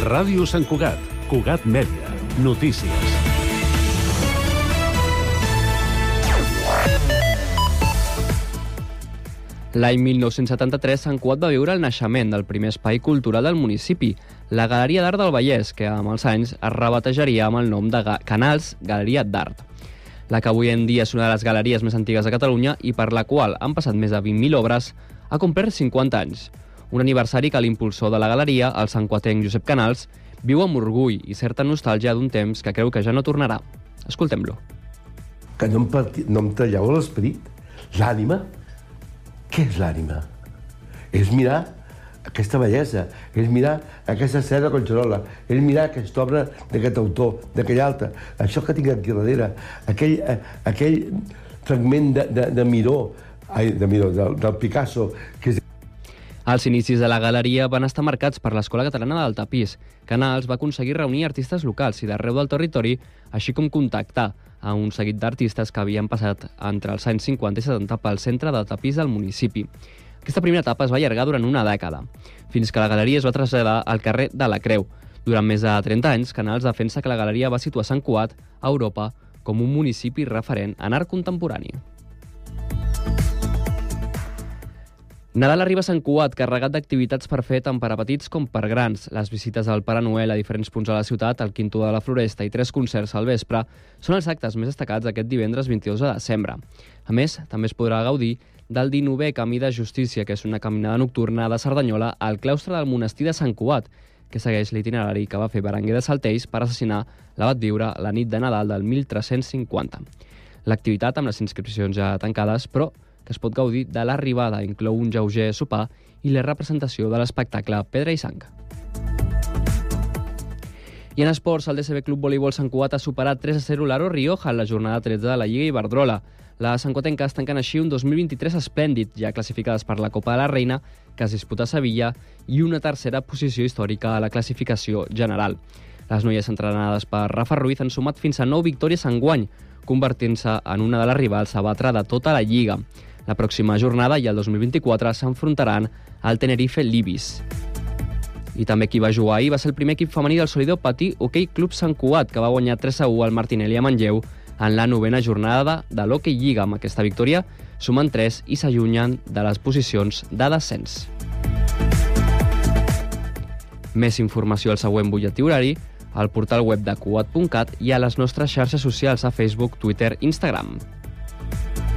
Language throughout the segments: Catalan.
Ràdio Sant Cugat, Cugat Mèdia, notícies. L'any 1973, Sant Cugat va viure el naixement del primer espai cultural del municipi, la Galeria d'Art del Vallès, que amb els anys es rebatejaria amb el nom de Canals Galeria d'Art. La que avui en dia és una de les galeries més antigues de Catalunya i per la qual han passat més de 20.000 obres, ha complert 50 anys. Un aniversari que l'impulsor de la galeria, el santcuatenc Josep Canals, viu amb orgull i certa nostàlgia d'un temps que creu que ja no tornarà. Escoltem-lo. Que no em, parti... no em talleu l'esperit, l'ànima. Què és l'ànima? És mirar aquesta bellesa, és mirar aquesta seda de Collserola, és mirar aquesta obra d'aquest autor, d'aquell altre, això que tinc aquí darrere, aquell, eh, aquell fragment de, de, de Miró, ai, de Miró, del, del Picasso, que és Els inicis de la galeria van estar marcats per l'Escola Catalana del Tapís. Canals va aconseguir reunir artistes locals i d'arreu del territori, així com contactar a un seguit d'artistes que havien passat entre els anys 50 i 70 pel centre de tapís del municipi. Aquesta primera etapa es va allargar durant una dècada, fins que la galeria es va traslladar al carrer de la Creu. Durant més de 30 anys, Canals defensa que la galeria va situar Sant Cuat a Europa com un municipi referent en art contemporani. Nadal arriba a Sant Cuat, carregat d'activitats per fer tant per a petits com per grans. Les visites al Pare Noel a diferents punts de la ciutat, el Quinto de la Floresta i tres concerts al vespre són els actes més destacats aquest divendres 22 de desembre. A més, també es podrà gaudir del 19è Camí de Justícia, que és una caminada nocturna de Cerdanyola al claustre del monestir de Sant Cuat, que segueix l'itinerari que va fer Berenguer de Saltells per assassinar l'abat Viure la nit de Nadal del 1350. L'activitat, amb les inscripcions ja tancades, però que es pot gaudir de l'arribada, inclou un lleuger sopar i la representació de l'espectacle Pedra i Sang. I en esports, el DCB Club Voleibol Sant Cugat ha superat 3 a 0 l'Aro Rioja en la jornada 13 de la Lliga Iberdrola. La Santcuatenca es tanquen així un 2023 esplèndid, ja classificades per la Copa de la Reina, que es disputa a Sevilla, i una tercera posició històrica a la classificació general. Les noies entrenades per Rafa Ruiz han sumat fins a 9 victòries en guany, convertint-se en una de les rivals a batre de tota la Lliga. La pròxima jornada i el 2024 s'enfrontaran al Tenerife Libis. I també qui va jugar ahir va ser el primer equip femení del Solidor Patí Hockey Club Sant Cugat, que va guanyar 3 a 1 al Martinelli a Manlleu en la novena jornada de l'Hockey Lliga. Amb aquesta victòria sumen 3 i s'allunyen de les posicions de descens. Més informació al següent butlletí horari, al portal web de cuat.cat i a les nostres xarxes socials a Facebook, Twitter Instagram.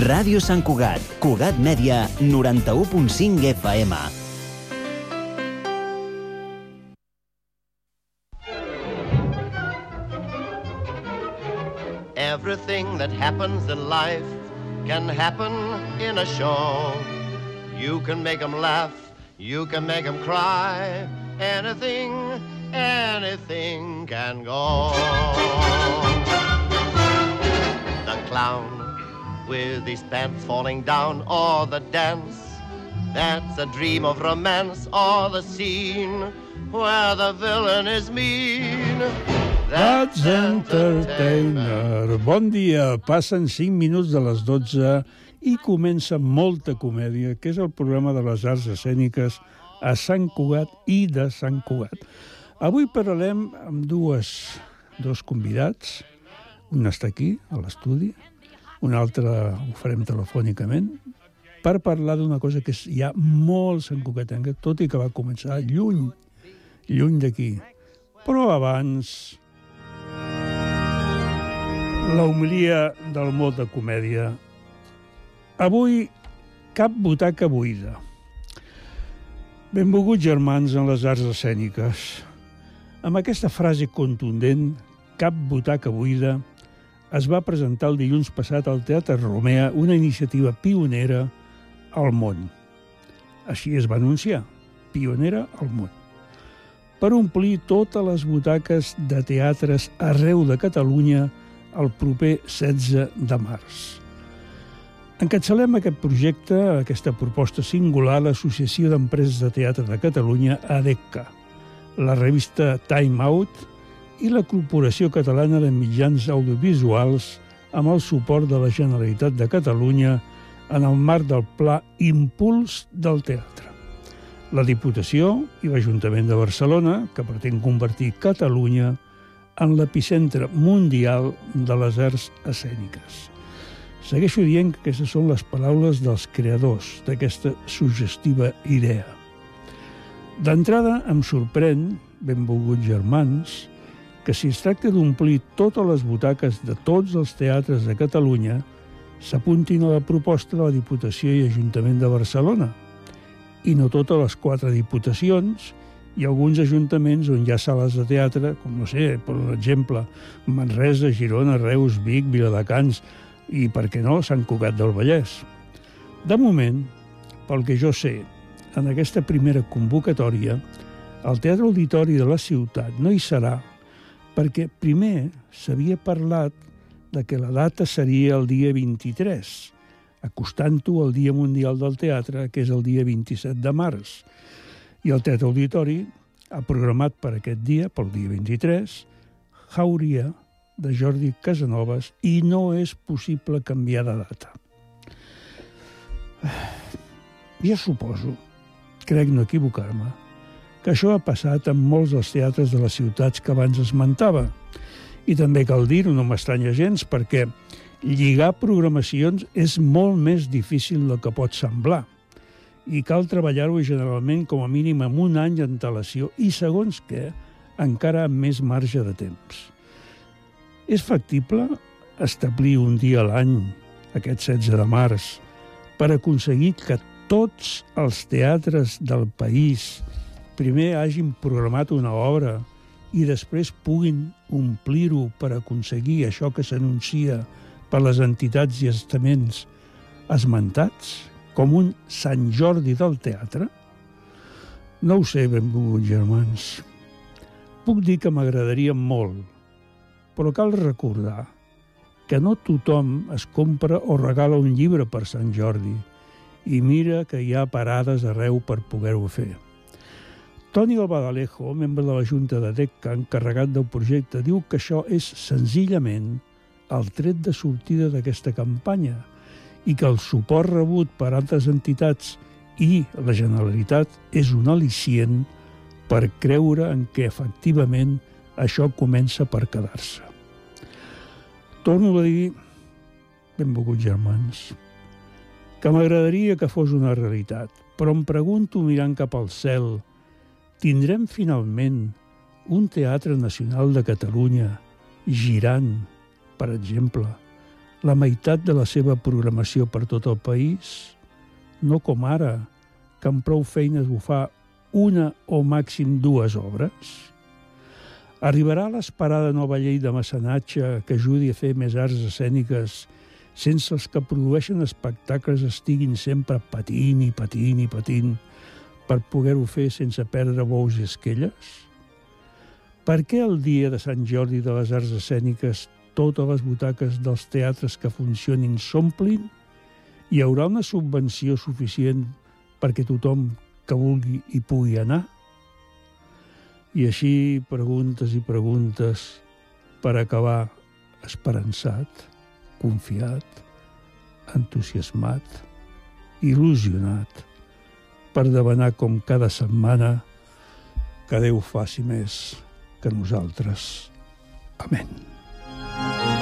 Ràdio Sant Cugat, Cugat Mèdia, 91.5 FM. Everything that happens in life can happen in a show. You can make them laugh, you can make them cry. Anything, anything can go. The clown with his pants falling down, or the dance That's a dream of romance or the scene where the villain is mean. That's Entertainer. Bon dia. Passen 5 minuts de les 12 i comença molta comèdia, que és el programa de les arts escèniques a Sant Cugat i de Sant Cugat. Avui parlarem amb dues, dos convidats. Un està aquí, a l'estudi, un altre ho farem telefònicament, per parlar d'una cosa que és ja molt santcugatenca, tot i que va començar lluny, lluny d'aquí. Però abans, la humilia del mot de comèdia. Avui, cap butaca buida. Benvolguts germans en les arts escèniques. Amb aquesta frase contundent, cap butaca buida, es va presentar el dilluns passat al Teatre Romea una iniciativa pionera al món. Així es va anunciar, pionera al món. Per omplir totes les butaques de teatres arreu de Catalunya el proper 16 de març. Encatçalem aquest projecte, aquesta proposta singular, l'Associació d'Empreses de Teatre de Catalunya, ADECA, la revista Time Out i la Corporació Catalana de Mitjans Audiovisuals amb el suport de la Generalitat de Catalunya en el marc del Pla Impuls del Teatre. La Diputació i l'Ajuntament de Barcelona, que pretén convertir Catalunya en l'epicentre mundial de les arts escèniques. Segueixo dient que aquestes són les paraules dels creadors d'aquesta sugestiva idea. D'entrada, em sorprèn, benvolguts germans, que si es tracta d'omplir totes les butaques de tots els teatres de Catalunya, s'apuntin a la proposta de la Diputació i Ajuntament de Barcelona, i no totes les quatre diputacions i alguns ajuntaments on hi ha sales de teatre, com no sé, per exemple, Manresa, Girona, Reus, Vic, Viladecans i, per què no, Sant Cugat del Vallès. De moment, pel que jo sé, en aquesta primera convocatòria, el Teatre Auditori de la ciutat no hi serà perquè primer s'havia parlat de que la data seria el dia 23, acostant-ho al Dia Mundial del Teatre, que és el dia 27 de març. I el Teatre Auditori ha programat per aquest dia, pel dia 23, Jauria de Jordi Casanovas i no és possible canviar de data. Jo suposo, crec no equivocar-me, que això ha passat amb molts dels teatres de les ciutats que abans esmentava. I també cal dir-ho, no m'estranya gens, perquè lligar programacions és molt més difícil del que pot semblar i cal treballar-ho generalment com a mínim amb un any d'antelació i, segons què, encara amb més marge de temps. És factible establir un dia a l'any, aquest 16 de març, per aconseguir que tots els teatres del país primer hagin programat una obra i després puguin omplir-ho per aconseguir això que s'anuncia per les entitats i estaments esmentats, com un Sant Jordi del teatre? No ho sé, benvolguts germans. Puc dir que m'agradaria molt, però cal recordar que no tothom es compra o regala un llibre per Sant Jordi i mira que hi ha parades arreu per poder-ho fer. Toni Albadalejo, membre de la Junta de DECCA, encarregat del projecte, diu que això és senzillament el tret de sortida d'aquesta campanya i que el suport rebut per altres entitats i la Generalitat és un al·licient per creure en que efectivament això comença per quedar-se. Torno a dir, benvolguts germans, que m'agradaria que fos una realitat, però em pregunto mirant cap al cel, tindrem finalment un Teatre Nacional de Catalunya girant per exemple, la meitat de la seva programació per tot el país, no com ara, que amb prou feines ho fa una o màxim dues obres? Arribarà l'esperada nova llei de mecenatge que ajudi a fer més arts escèniques sense els que produeixen espectacles estiguin sempre patint i patint i patint per poder-ho fer sense perdre bous i esquelles? Per què el dia de Sant Jordi de les Arts Escèniques totes les butaques dels teatres que funcionin s'omplin, hi haurà una subvenció suficient perquè tothom que vulgui hi pugui anar. I així preguntes i preguntes per acabar esperançat, confiat, entusiasmat, il·lusionat, per demanar com cada setmana que Déu faci més que nosaltres. Amén.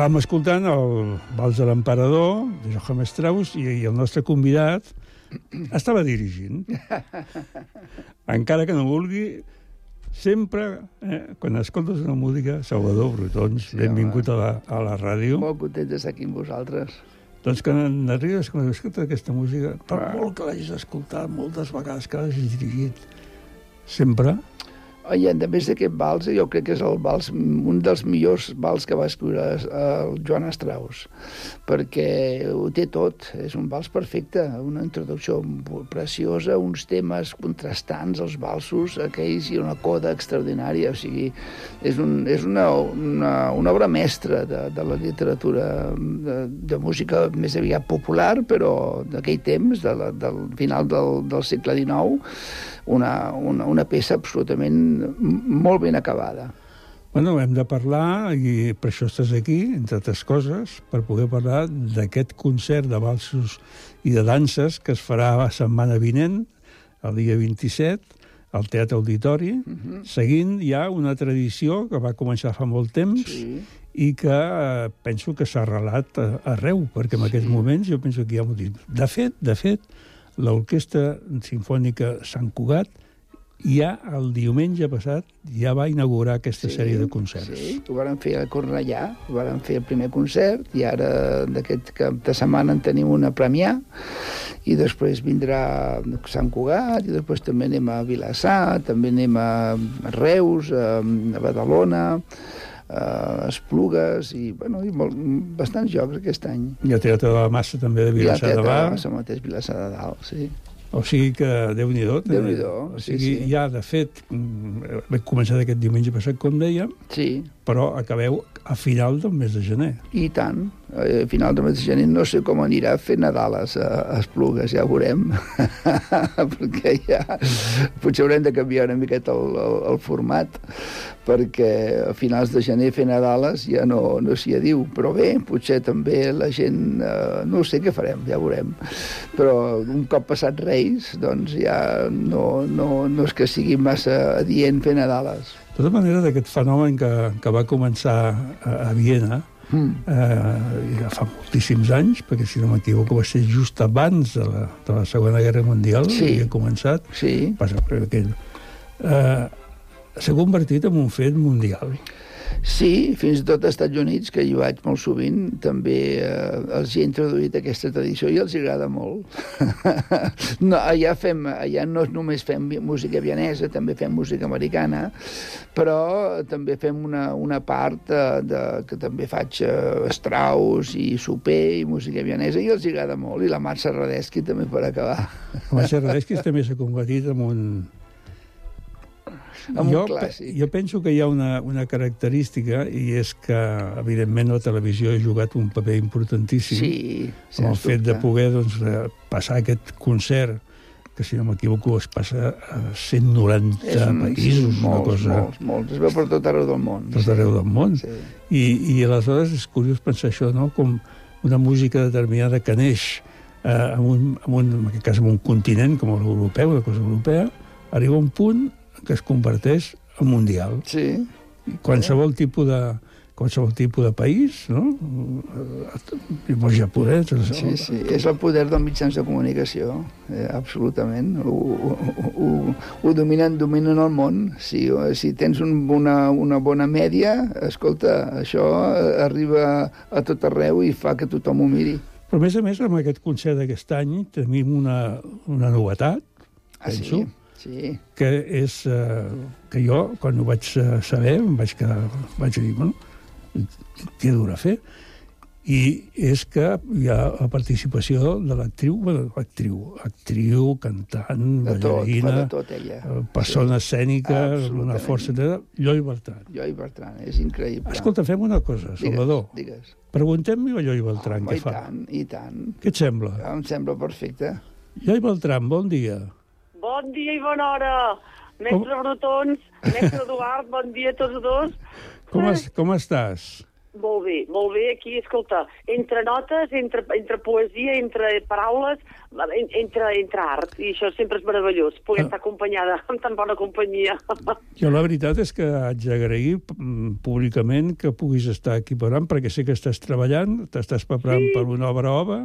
Estàvem escoltant el Vals de l'Emperador, de Johann Strauss, i, i el nostre convidat estava dirigint. Encara que no vulgui, sempre, eh, quan escoltes una música, Salvador Brutons, sí, benvingut a la, a la ràdio. Molt content d'estar aquí amb vosaltres. Doncs que n'arribes, quan escoltes aquesta música, per ah. molt que l'hagis escoltat moltes vegades, que l'hagis dirigit, sempre i a més d'aquest vals, jo crec que és el vals, un dels millors vals que va escriure el Joan Strauss, perquè ho té tot, és un vals perfecte, una introducció preciosa, uns temes contrastants, els valsos, aquells, i una coda extraordinària, o sigui, és, un, és una, una, una obra mestra de, de la literatura de, de música més aviat popular, però d'aquell temps, de la, del final del, del segle XIX, una, una, una peça absolutament molt ben acabada. Bueno, hem de parlar, i per això estàs aquí, entre altres coses, per poder parlar d'aquest concert de balsos i de danses que es farà la setmana vinent, el dia 27, al Teatre Auditori, uh mhm. -huh. seguint ja una tradició que va començar fa molt temps sí. i que eh, penso que s'ha arrelat arreu, perquè en sí. aquests moments jo penso que hi ha motiu. De fet, de fet, l'Orquestra Sinfònica Sant Cugat ja el diumenge passat ja va inaugurar aquesta sí, sèrie de concerts. Sí, ho varen fer a Cornellà, ho varen fer el primer concert i ara d'aquest cap de setmana en tenim una premià i després vindrà Sant Cugat i després també anem a Vilassar, també anem a Reus, a Badalona, eh, Esplugues i, bueno, i molt, bastants jocs aquest any. I el Teatre de la Massa també de Vilassar de Dalt. I el Teatre de la Massa mateix, Vilassar de Dalt, sí. O sigui que, Déu-n'hi-do. també. Déu-n'hi-do, O sí, sigui, sí. ja, de fet, mm, vam començar aquest diumenge passat, com dèiem, Sí, però acabeu a final del mes de gener. i tant. Eh, A final de gener no sé com anirà a fer Nadales a, a Esplugues, ja ho veurem. perquè ja potser haurem de canviar una miqueta el, el, el format, perquè a finals de gener fer Nadales ja no, no s'hi diu. Però bé, potser també la gent... Eh, no sé què farem, ja veurem. Però un cop passat Reis, doncs ja no, no, no és que sigui massa adient fer Nadales. De tota manera, d'aquest fenomen que, que va començar a, a Viena, Mm. eh, ja fa moltíssims anys, perquè si no m'equivoco va ser just abans de la, de la Segona Guerra Mundial, Sí. havia començat, Sí. passa per aquell... Eh, S'ha convertit en un fet mundial. Sí, fins i tot als Estats Units, que hi vaig molt sovint, també eh, els he introduït aquesta tradició i els agrada molt. no, allà, fem, allà no només fem música vienesa, també fem música americana, però també fem una, una part de, de, que també faig eh, Strauss i Soper i música vienesa i els agrada molt, i la Mar Serradeschi també per acabar. La Serradeschi també s'ha convertit en un... Un jo, clàssic. jo penso que hi ha una, una característica i és que, evidentment, la televisió ha jugat un paper importantíssim Sí, amb el sens fet de dubte. poder doncs, passar aquest concert que, si no m'equivoco, es passa a 190 És un- països, sí, una molts, cosa molts, molts. Es veu per tot arreu del món. tot arreu del món. Sí. I, I aleshores és curiós pensar això, no?, com una música determinada que neix eh, en, un, en, un, en aquest cas en un continent com l'europeu, una cosa europea, arriba a un punt que es converteix en mundial. Sí. Qualsevol tipus de qualsevol tipus de país, no? Eh, Els japonesos... Sí, sí, és el poder dels mitjans de comunicació, eh, absolutament. Ho, ho, ho, ho dominen, dominen el món. Si, si tens un, una, una bona mèdia, escolta, això arriba a tot arreu i fa que tothom ho miri. Però, a més a més, amb aquest concert d'aquest any tenim una, una novetat, Ah, penso, Sí. Que és eh, que jo, quan ho vaig eh, saber, em vaig, quedar, vaig dir, bueno, què dura fer? I és que hi ha la participació de l'actriu, bueno, l'actriu, actriu, cantant, De tot, ballarina, fa de tot, eh, persona Sí. escènica, una força... de- Lloi Bertran. Lloi Bertran, és increïble. Escolta, fem una cosa, Salvador. Digues. Preguntem-li a Lloi Beltran Home, què i fa. tant, i tant. Què et sembla? Em sembla perfecte. Lloi Beltran, bon dia. Bon dia i bona hora, mestre Brotons, mestre Eduard, bon dia a tots dos. Com, es, com estàs? Molt bé, molt bé, aquí, escolta, entre notes, entre, entre poesia, entre paraules, en- entre, entre art, i això sempre és meravellós, poder estar acompanyada amb tan bona companyia. Jo la veritat és que haig d'agrair mm, públicament que puguis estar aquí parlant, perquè sé que estàs treballant, t'estàs preparant Sí. per una obra ova.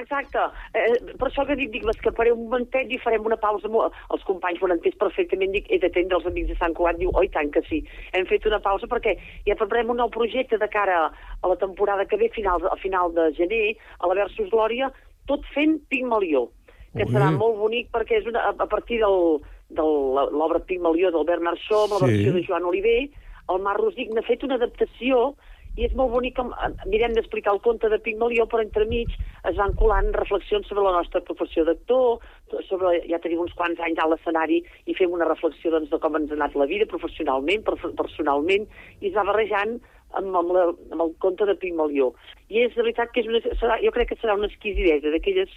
Exacte, eh, per això que dic, dic, m'escaparé un momentet i farem una pausa. Mo- Els companys ho han entès perfectament, dic, he d'atendre els amics de Sant Cugat, diu, oi tant que sí. Hem fet una pausa perquè ja preparem un nou projecte de cara a la temporada que ve, final, a final de gener, a la Versus Glòria, tot fent Pigmalió, que Ui. serà molt bonic perquè és una, a, a partir del, de l'obra Pigmalió del Bernard Shaw, amb la Sí. versió de Joan Oliver, el Mar Rosic n'ha fet una adaptació i és molt bonic, eh, mirem d'explicar el conte de Pigmalió, però entremig es van colant reflexions sobre la nostra professió d'actor, sobre, ja tenim uns quants anys a l'escenari i fem una reflexió doncs, de com ens ha anat la vida professionalment, per, personalment, i es va barrejant amb, amb, la, amb el conte de Pigmalió. I és de veritat que és una, serà, jo crec que serà una exquisidesa d'aquelles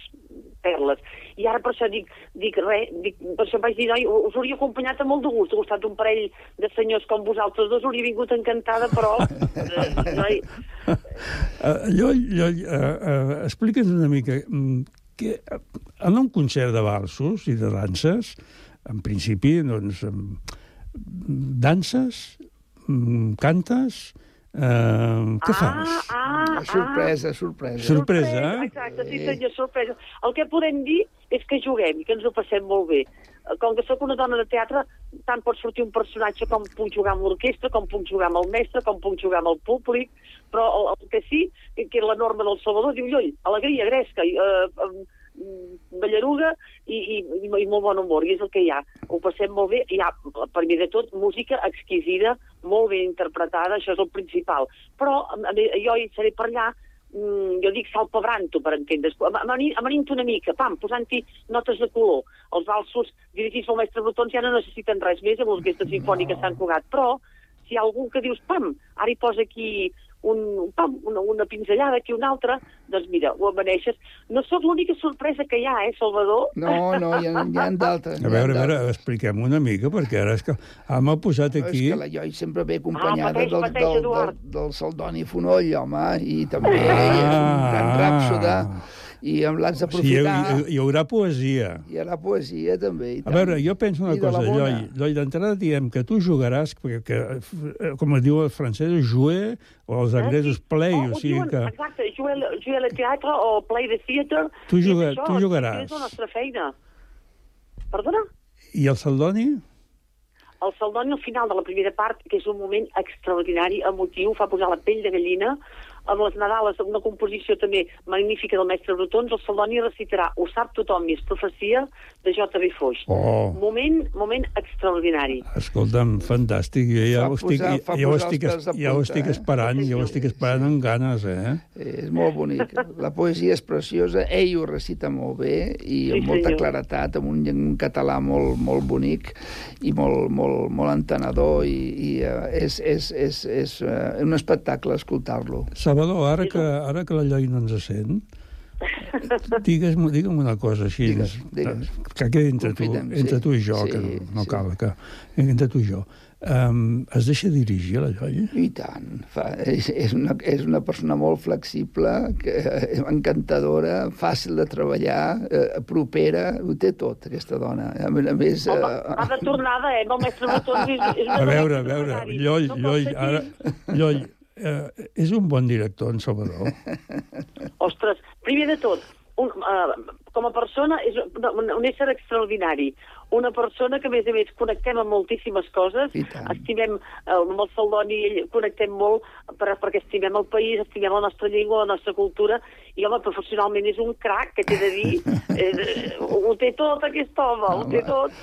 perles. I ara per això dic, dic res, dic, per això vaig dir, noi, us hauria acompanyat amb molt de gust, ha costat un parell de senyors com vosaltres dos, hauria vingut encantada, però, eh, noi, Uh, Lloll, Lloll uh, uh, explica'ns una mica mm, que, en un concert de valsos i de danses, en principi, doncs, danses, mm, cantes, uh, què fas? ah, Sorpresa, sorpresa. Sorpresa, eh? Exacte, sí senyor, sorpresa. El que podem dir és que juguem i que ens ho passem molt bé. Com que sóc una dona de teatre, tant pot sortir un personatge com puc jugar amb l'orquestra, com puc jugar amb el mestre, com puc jugar amb el públic, però el, el que sí, que, que la norma del Salvador diu, lloll, alegria, gresca, i, eh, eh, ballaruga i, i, i, molt bon humor, i és el que hi ha. Ho passem molt bé, hi ha, per mi de tot, música exquisida, molt ben interpretada, això és el principal. Però a jo hi seré per allà mm, jo dic salpebranto, per entendre's, amanint, una mica, pam, posant-hi notes de color. Els valsos dirigits pel mestre Brutons ja no necessiten res més amb l'Orquestra Sinfònica no. Sant Cugat, però si hi ha algú que dius, pam, ara hi posa aquí un, pam, una, una pinzellada aquí una altra, doncs mira, ho amaneixes. No sóc l'única sorpresa que hi ha, eh, Salvador? No, no, hi ha, hi ha d'altres. A veure, a veure, expliquem una mica, perquè ara és que ah, m'ha posat aquí... És que la Ioi sempre ve acompanyada ah, pateix, del, pateix, del, del, del, del Saldoni Fonoll, home, i també ah, és un gran ràpsode. Ah i em l'has d'aprofitar. Sí, hi, hi haurà poesia. Hi haurà poesia, també. I tant. A veure, jo penso una I cosa, Lloi. Lloi, d'entrada diem que tu jugaràs, perquè, que, eh, com es diu el francès, jouer, o els anglesos play, oh, o sigui que... Exacte, jouer, jouer al teatre o play de theatre. Tu, juga, això, tu jugaràs. És la nostra feina. Perdona? I el Saldoni? El Saldoni, al final de la primera part, que és un moment extraordinari, emotiu, fa posar la pell de gallina, amb les Nadales, una composició també magnífica del mestre Brutons, el Saloni recitarà Ho sap tothom i és profecia de J.B. Foix. Oh. Moment, moment extraordinari. Escolta'm, fantàstic. Jo ja, ho estic, posar, ja, ho estic, punta, ja ho estic esperant, eh? ja ho estic esperant amb ganes, eh? És molt bonic. La poesia és preciosa, ell ho recita molt bé i amb sí, molta senyor. claretat, amb un, un català molt, molt bonic i molt, molt, molt entenedor i, i uh, és, és, és, és uh, un espectacle escoltar-lo. Salvador, ara que, ara que la llei no ens sent, digues, digue'm una cosa així, digues, digues. que quedi entre tu, entre sí. tu i jo, sí, que no, no sí. cal, que entre tu i jo. Um, es deixa dirigir la Lloia? I tant. Fa, és, és, una, és una persona molt flexible, que, eh, encantadora, fàcil de treballar, eh, propera, ho té tot, aquesta dona. A més... Home, eh, ha de tornada, eh? No, mestre Botons és, és A veure, a veure, Lloll, no Lloll, ara, Lloll, eh, és un bon director, en Salvador. Ostres, primer de tot, un, uh, com a persona és un, un ésser extraordinari una persona que, a més a més, connectem amb moltíssimes coses. Estimem, eh, amb el Saldoni connectem molt per, perquè estimem el país, estimem la nostra llengua, la nostra cultura, i, home, professionalment és un crac, que t'he de dir. eh, ho té tot, aquest home, ho té tot.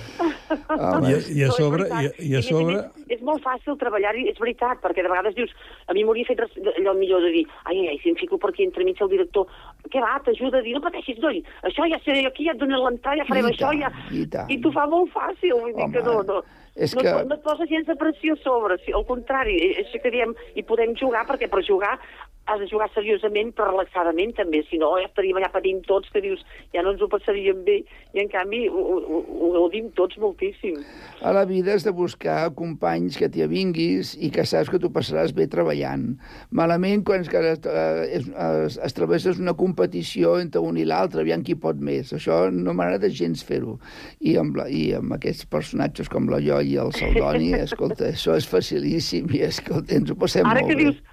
Home. I, i a sobre... I, i a sobre... És, és molt fàcil treballar-hi, és veritat, perquè de vegades dius, a mi m'hauria fet allò millor de dir, ai, ai, si em fico per aquí entremig el director, què va, t'ajuda a dir, no pateixis, noi, això ja sé, aquí ja et donen l'entrada, ja farem I això, ja... I, I tu fa molt fàcil, vull dir Home, que no, no, és no, que... no et posa gens de pressió a sobre, si, al contrari, és que diem, i podem jugar, perquè per jugar has de jugar seriosament però relaxadament també, si no ja estaríem allà patint tots que dius ja no ens ho passaríem bé i en canvi ho, ho, ho gaudim tots moltíssim. A la vida has de buscar companys que t'hi avinguis i que saps que tu passaràs bé treballant. Malament quan es, es, es, es travesses una competició entre un i l'altre, aviam qui pot més. Això no m'agrada gens fer-ho. I, amb la, I amb aquests personatges com la Jo i el Saldoni, escolta, això és facilíssim i escolta, ens ho passem Ara molt que bé. Dius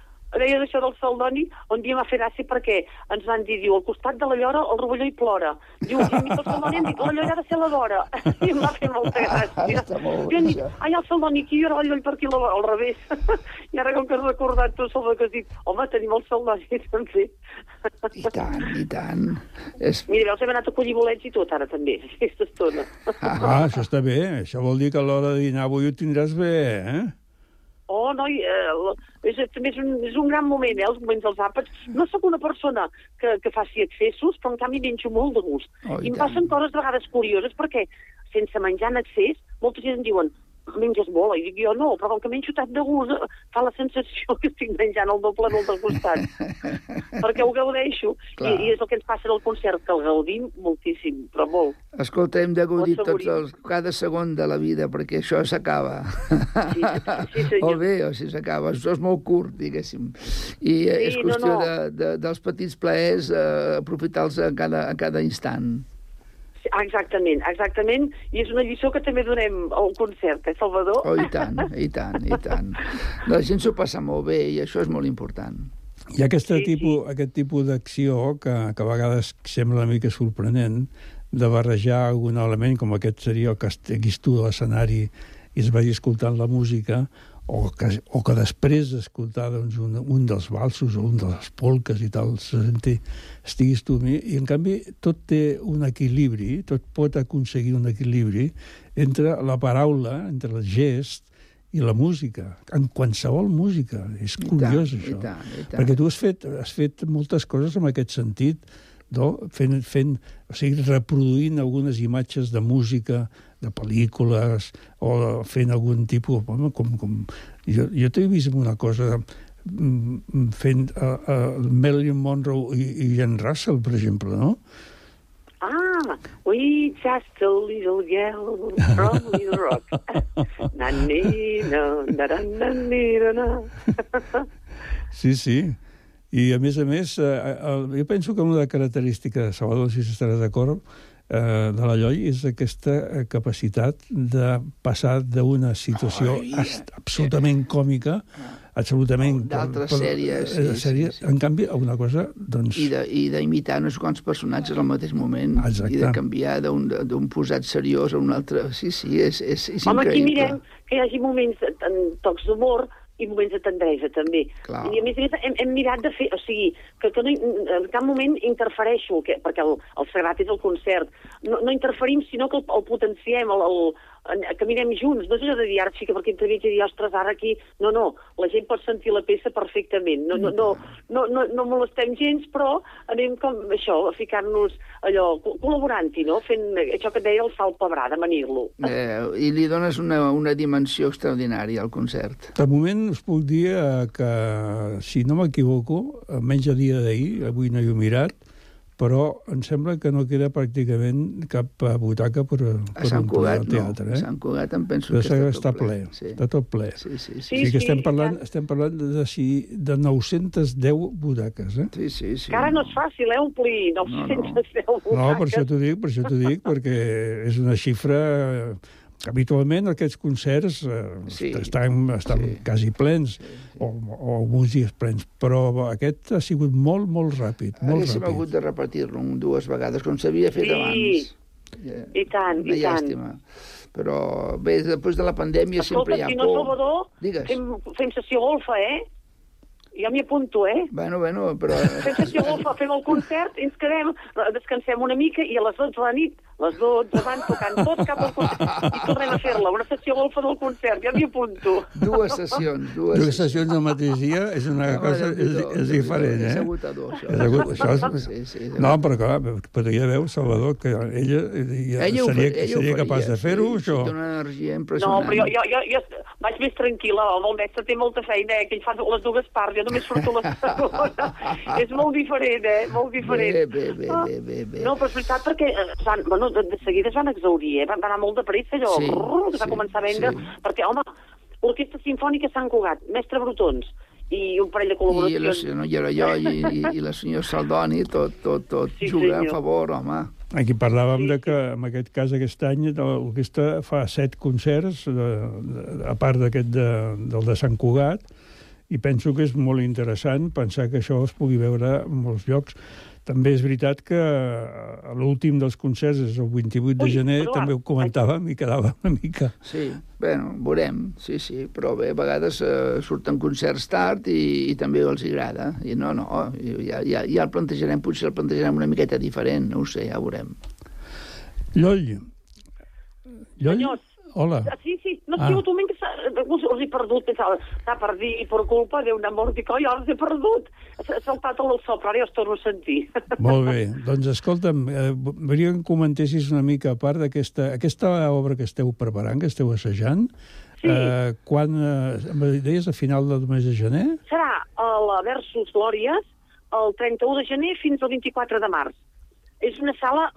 deies això del Saldoni, un dia m'ha fet gràcia perquè ens van dir, diu, al costat de la llora el rovelló hi plora. Diu, i el Saldoni hem dit, la llora ha de ser la vora. I em va fer molta gràcia. I hem dit, ai, el Saldoni aquí, i ara el lloll per aquí al revés. I ara com que has recordat tu, Salvador, que has dit, home, tenim el Saldoni també. I tant, i tant. És... Mira, veus, hem anat a collir bolets i tot ara també, aquesta estona. Ah, això està bé. Això vol dir que a l'hora de dinar avui ho tindràs bé, eh? Oh, noi, eh, és, també és un, és un gran moment, eh, els moments dels àpats. No sóc una persona que, que faci excessos, però en canvi menjo molt de gust. Oh, I, I em passen coses de vegades curioses, perquè sense menjar en excés, molta gent em diuen menges molt, i dic jo no, però com que menjo tant de gust, fa la sensació que estic menjant el doble del del costat. perquè ho gaudeixo, I, i és el que ens passa al concert, que el gaudim moltíssim, però molt. Escolta, hem de gaudir tots els, cada segon de la vida, perquè això s'acaba. Sí, sí, sí, o bé, o si s'acaba, això és molt curt, diguéssim. I sí, és qüestió no, no. De, de, dels petits plaers, eh, aprofitar-los a cada, a cada instant. Exactament, exactament, i és una lliçó que també donem al concert, eh, Salvador? Oh, i tant, i tant, i tant. La gent s'ho passa molt bé i això és molt important. Hi ha aquest sí, tipus, sí. aquest tipus d'acció que, que a vegades sembla una mica sorprenent, de barrejar algun element, com aquest seria el que estiguis tu a l'escenari i es vagi escoltant la música, o que, o que després d'escoltar doncs, un, un dels valsos o un de les polques i tal, se senti, estiguis tu... I, en canvi, tot té un equilibri, tot pot aconseguir un equilibri entre la paraula, entre el gest i la música, en qualsevol música. És I curiós, tant, això. i tant, i tant. Perquè tu has fet, has fet moltes coses en aquest sentit, no? fent, fent, o sigui, reproduint algunes imatges de música, de pel·lícules, o fent algun tipus... Home, com, com, jo jo t'he vist en una cosa mm, fent uh, uh, Marilyn Monroe i, i Ian Russell, per exemple, no? Ah, we just a little girl from Little Rock. na ni na na na na ni, na na. Sí, sí. I, a més a més, eh, el, jo penso que una característica, Salvador, si estaràs d'acord, eh, de la Lloi és aquesta eh, capacitat de passar d'una situació ast- absolutament còmica, absolutament... D'altres per- sèries, eh, sí, sèrie, sí, sí. En canvi, a una cosa, doncs... I de- i d'imitar uns quants personatges al mateix moment Exacte. i de canviar d'un d'un posat seriós a un altre. Sí, sí, és, és, és Home, aquí increïble. mirem que hi hagi moments en tocs d'humor i moments de tendresa, també. Clar. I a més a més hem, hem mirat de fer... O sigui, que, que no, en cap moment interfereixo, que, perquè el, el sagrat és el concert. No, no interferim, sinó que el, el potenciem, el, el, que mirem junts. No és allò de dir, ara fica perquè entremig i dir, ostres, ara aquí... No, no, la gent pot sentir la peça perfectament. No, no, no, no, no, no molestem gens, però anem com això, a ficar-nos allò, col- col·laborant-hi, no? Fent això que et deia el salt pebrà, de manir-lo. Eh, I li dones una, una dimensió extraordinària al concert. De moment us puc dir eh, que, si no m'equivoco, almenys a dia d'ahir, avui no hi he mirat, però em sembla que no queda pràcticament cap eh, butaca per, A per Sant omplir Cugat, el no. teatre. A Eh? Sant Cugat em penso Però que està, està tot ple, Sí. està tot ple. Sí, sí, sí. sigui que Sí, estem sí, parlant, estem parlant de, de, de 910 butaques, eh? Sí, sí, sí. Que ara no és fàcil, eh, omplir 910 no, No, per això t'ho dic, per això t'ho dic, perquè és una xifra... Habitualment aquests concerts eh, Sí. estan, estan sí. quasi plens, sí, sí. O, o alguns dies plens, però aquest ha sigut molt, molt ràpid, molt Haguéssim ràpid. hagut de repetir-lo un- dues vegades, com s'havia fet Sí. abans. Ja. I tant, Una i tant. llàstima. Però bé, després de la pandèmia sempre Escolta, hi ha si no, por. Salvador, Digues. fem, fem sessió golfa, eh? Jo m'hi apunto, eh? Bueno, bueno, però... Fem sessió golfa, fem el concert, ens quedem, descansem una mica i a les 12 de la nit, les 12 van tocant tots cap al concert i tornem a fer-la, una sessió golfa del concert, ja m'hi apunto. Dues sessions, dues, Dues sessions al mateix dia és una Home, cosa és, és diferent, És eh? agotador, això. És agut, això és... Sí, sí, No, però clar, però ja veus, Salvador, que ella, ella, Ella seria, fa- ella ho seria capaç de fer-ho, sí, això. Sí, té una energia No, impressionant. però jo, jo, jo, jo vaig més tranquil·la, el del mestre té molta feina, eh, que ell fa les dues parts, jo només surto a la segona. és molt diferent, eh, molt diferent. Bé, bé, bé, bé, bé, bé. No, però és veritat perquè eh, es van, bueno, de, de seguida es van exaurir, eh? van, van anar molt de pressa, allò, Sí, brrr, que va sí, començar a vendre, sí. perquè, home, Orquestra Sinfònica Sant Cugat, Mestre Brutons, i un parell de I la col·laboracions. senyora jo i, i, i la senyora Saldoni, tot, tot, tot Sí, juga a senyor. favor, home. Aquí parlàvem de que, en aquest cas, aquest any, l'orquestra fa set concerts, de, de, a part d'aquest de, del de Sant Cugat, i penso que és molt interessant pensar que això es pugui veure en molts llocs. També és veritat que eh, l'últim dels concerts és el 28 de Ui, gener, però, també ho comentàvem i quedava una mica... Sí, bueno, veurem, sí, sí, però bé, a vegades eh, surten concerts tard i, i també els agrada. I no, no, i ja, ja, ja el plantejarem, potser el plantejarem una miqueta diferent, no ho sé, ja ho veurem. Lloll. Lloll? Senyors. Hola. Ah, Sí, sí, no, Ah. ah. moment que s'ha- us, us he perdut, pensava, s'ha perdut per culpa d'un amor, dic, oi, he perdut. S'ha saltat el so, però ara ja els torno a sentir. Molt bé. Doncs escolta'm, eh, volia que comentessis una mica a part d'aquesta aquesta obra que esteu preparant, que esteu assajant. Sí. Eh, quan, eh, deies, a final del mes de gener? Serà a la Versus Glòries el 31 de gener fins al 24 de març. És una sala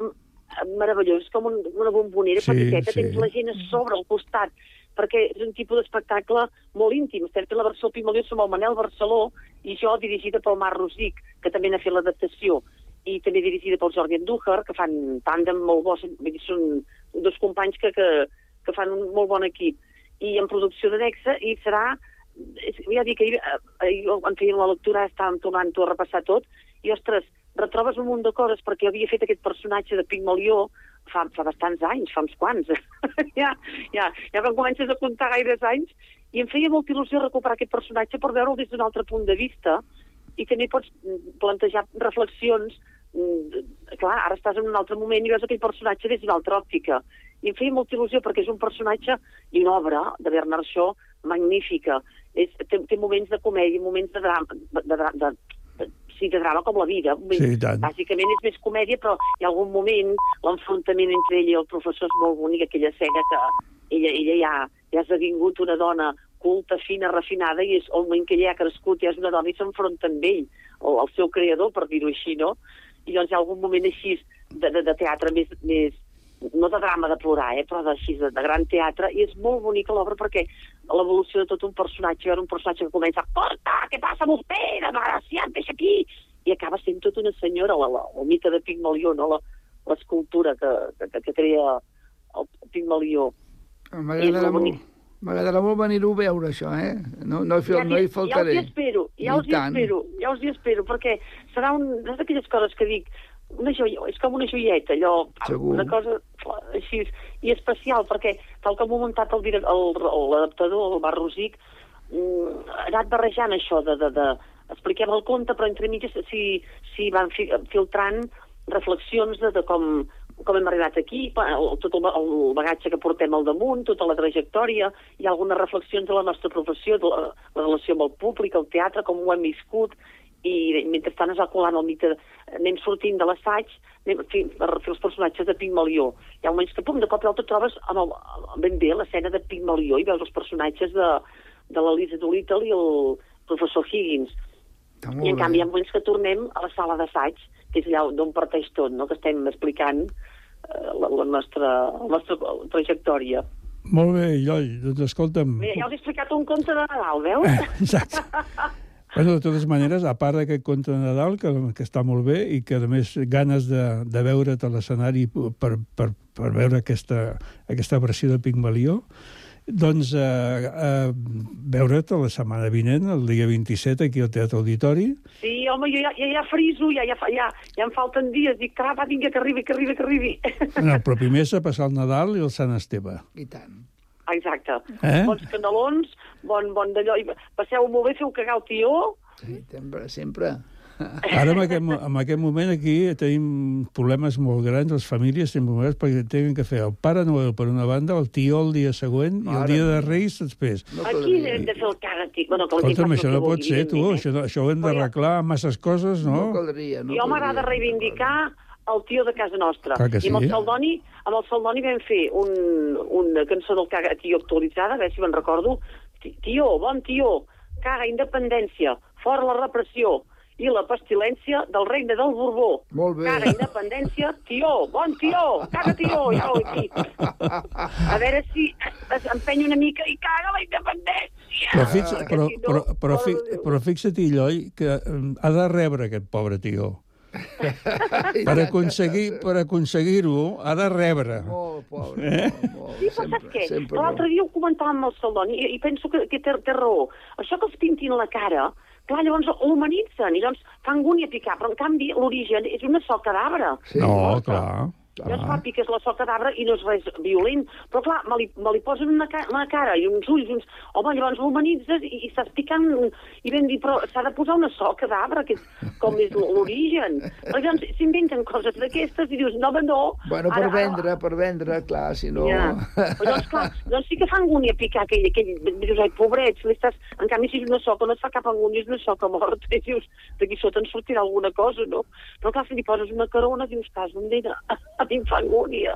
meravellosa, és com un, una bombonera Sí, petiteta, sí. tens la gent a sobre, al costat, perquè és un tipus d'espectacle molt íntim. Estem fent la versió Pimalió amb el Manel Barceló i jo dirigida pel Marc Rosic, que també n'ha fet l'adaptació, i també dirigida pel Jordi Andújar, que fan tàndem molt bo, són, dos companys que, que, que fan un molt bon equip. I en producció de Nexa, i serà ja dic, ahir, eh, ahir quan feien la lectura estàvem tornant a repassar tot, i ostres, retrobes un munt de coses, perquè havia fet aquest personatge de Pigmalió fa, fa bastants anys, fa uns quants. ja, ja, ja quan comences a comptar gaires anys, i em feia molta il·lusió recuperar aquest personatge per veure'l des d'un altre punt de vista, i també pots mm, plantejar reflexions mm, clar, ara estàs en un altre moment i veus aquell personatge des d'una altra òptica. I em feia molta il·lusió perquè és un personatge i una obra de Bernard Shaw magnífica. És, té, té moments de comèdia, moments de drama, de, de, de, sí, de drama com la vida. Sí, tant. Bàsicament és més comèdia, però hi ha algun moment, l'enfrontament entre ell i el professor és molt bonic, aquella escena que ella, ella ja, ja ha esdevingut una dona culta, fina, refinada, i és el moment que ella ha crescut, ja és una dona i s'enfronta amb ell, el, el seu creador, per dir-ho així, no? I llavors hi ha algun moment així de, de, de teatre més, més, no de drama de plorar, eh, però d'així, de, de gran teatre, i és molt bonica l'obra perquè l'evolució de tot un personatge, era un personatge que comença, porta, què passa amb vostè, desgraciat, deixa aquí, i acaba sent tota una senyora, la, la, el mite de Pigmalió, no? la, l'escultura que, que, que crea el Pigmalió. M'agradarà molt, m'agradarà molt venir-ho a veure, això, eh? No, no, hi, no hi faltaré. Ja us hi espero, ja us hi espero, ja us hi espero, perquè serà un, és d'aquelles coses que dic, una joia, és com una joieta, allò, Segur. una cosa així, i especial, perquè tal com ha muntat el el- l'adaptador, el Bar Rosic, mm, ha anat barrejant això de, de, de expliquem el conte, però entre mitges s'hi si van fi, filtrant reflexions de, de com, com hem arribat aquí, el, tot el, el bagatge que portem al damunt, tota la trajectòria, hi ha algunes reflexions de la nostra professió, de la, la relació amb el públic, el teatre, com ho hem viscut, i mentrestant es va colant el mite, anem sortint de l'assaig, anem per fer els personatges de Pigmalió. Hi ha moments que, pum, de cop i et trobes amb el, ben bé l'escena de Pigmalió i veus els personatges de, de l'Elisa Doolittle i el professor Higgins. I en canvi hi ha moments que tornem a la sala d'assaig, que és allà d'on parteix tot, no? que estem explicant eh, la, la, nostra, la nostra trajectòria. Molt bé, Lloll, doncs escolta'm... Mira, ja us he explicat un conte de Nadal, veus? Exacte. Bueno, de totes maneres, a part d'aquest conte de Nadal, que, que està molt bé i que, a més, ganes de, de veure't a l'escenari per, per, per veure aquesta, aquesta versió de Pigmalió, doncs eh, eh, veure't la setmana vinent, el dia 27, aquí al Teatre Auditori. Sí, home, jo ja, ja, ja friso, ja, ja, ja, ja em falten dies. Dic, va, va, vinga, que arribi, que arribi, que arribi. No, però primer s'ha passar el Nadal i el Sant Esteve. I tant. Exacte. Eh? Bons canelons, bon, bon d'allò. i Passeu molt bé, feu cagar el tió. Sí, sempre, sempre. Ara, en aquest, en aquest moment, aquí tenim problemes molt grans, les famílies tenen problemes perquè tenen que fer el Pare Noel per una banda, el tió el dia següent i el Mare dia de Reis després. Aquí hem de fer el tio. Bueno, que Escolta'm, això no pot ser, tu. evidentment, Això, no- això ho hem d'arreglar amb masses coses, no? No caldria, no jo m'agrada reivindicar el tio de casa nostra. Que I amb el sí. Saldoni, amb el Saldoni vam fer un, una cançó del Caga Tio actualitzada, a veure si me'n recordo. Ti- Tio, bon tio, caga independència, fora la repressió i la pestilència del regne del Borbó. Molt bé. Caga independència, tio, bon tio, caga tio, ja ho he. A veure si es empenya una mica i caga la independència. Però, fix, Perquè però, però, però, de Déu. però fixa't, Lloll, que ha de rebre aquest pobre tio. Per aconseguir per aconseguir-ho, ha de rebre. Molt pobre, Eh? molt, molt. Sí, però saps què? L'altre dia ho comentàvem amb el Saldoni i, i penso que, que té, té raó. Això que els pintin la cara, clar, llavors l'humanitzen i llavors fa angúnia picar, però en canvi l'origen és una sola cadàvere. Sí. No, clar. Ja es fa piques la sola cadàvere i no és res violent. Però clar, me li, me li posen una, ca una cara i uns ulls, uns... Home, llavors l'humanitzes i, i estàs picant... I ben dir, però s'ha de posar una sola cadàvere, que és com és l'origen. Però llavors s'inventen coses d'aquestes i dius, no, home, no. Bueno, per vendre, per vendre, clar, si no... Ja. Però doncs, clar, doncs sí que fa angúnia picar aquell, aquell dius, ai, pobret, si estàs... en canvi, si és una soca, no et fa cap angúnia, és una soca morta, i dius, d'aquí sota en sortirà alguna cosa, no? Però clar, si li poses una carona, dius, cas, un nena, em fa angúnia.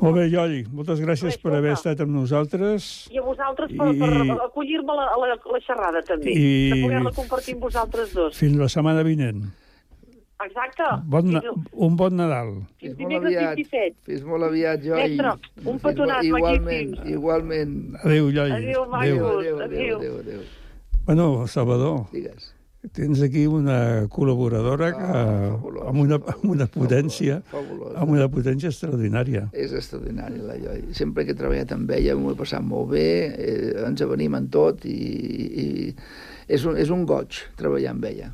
Molt bé, Lloll, moltes gràcies per haver estat amb nosaltres. I a vosaltres per, I- per acollir-me a la, a, la, a la xerrada, també, I- de poder-la compartir amb vosaltres dos. Fins la setmana vinent. Exacte. Bon, na- Fins, un bon Nadal. fins molt dimecres aviat. 27. Fins molt aviat, jo. Mestre, un petonat, Igualment, magnífic. igualment. Adéu, Lloll. Adéu, Adéu, macos. adéu, adéu, Adéu. adéu, adéu. Bueno, Salvador, Digues. Tens aquí una col·laboradora que, amb, una, amb una potència fabulós. amb una potència extraordinària. És extraordinari, la Lloi. Sempre que he treballat amb ella m'ho he passat molt bé, eh, ens avenim en tot i, i és, un, és un goig treballar amb ella.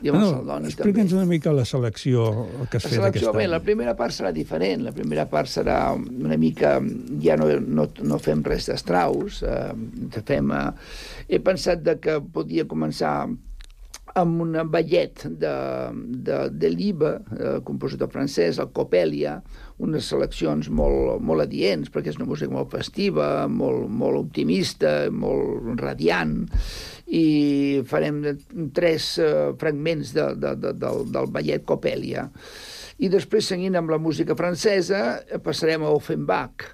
I amb Saldoni també. Explica'ns una mica la selecció que has La fet aquest bé, any. la primera part serà diferent. La primera part serà una mica... Ja no, no, no fem res d'estraus. Eh, fem, eh, he pensat de que podia començar amb un ballet de, de, de Liba, eh, compositor francès, el Copelia, unes seleccions molt, molt adients, perquè és una música molt festiva, molt, molt optimista, molt radiant, i farem tres eh, fragments de, de, de, del, del ballet Copelia. I després, seguint amb la música francesa, passarem a Offenbach,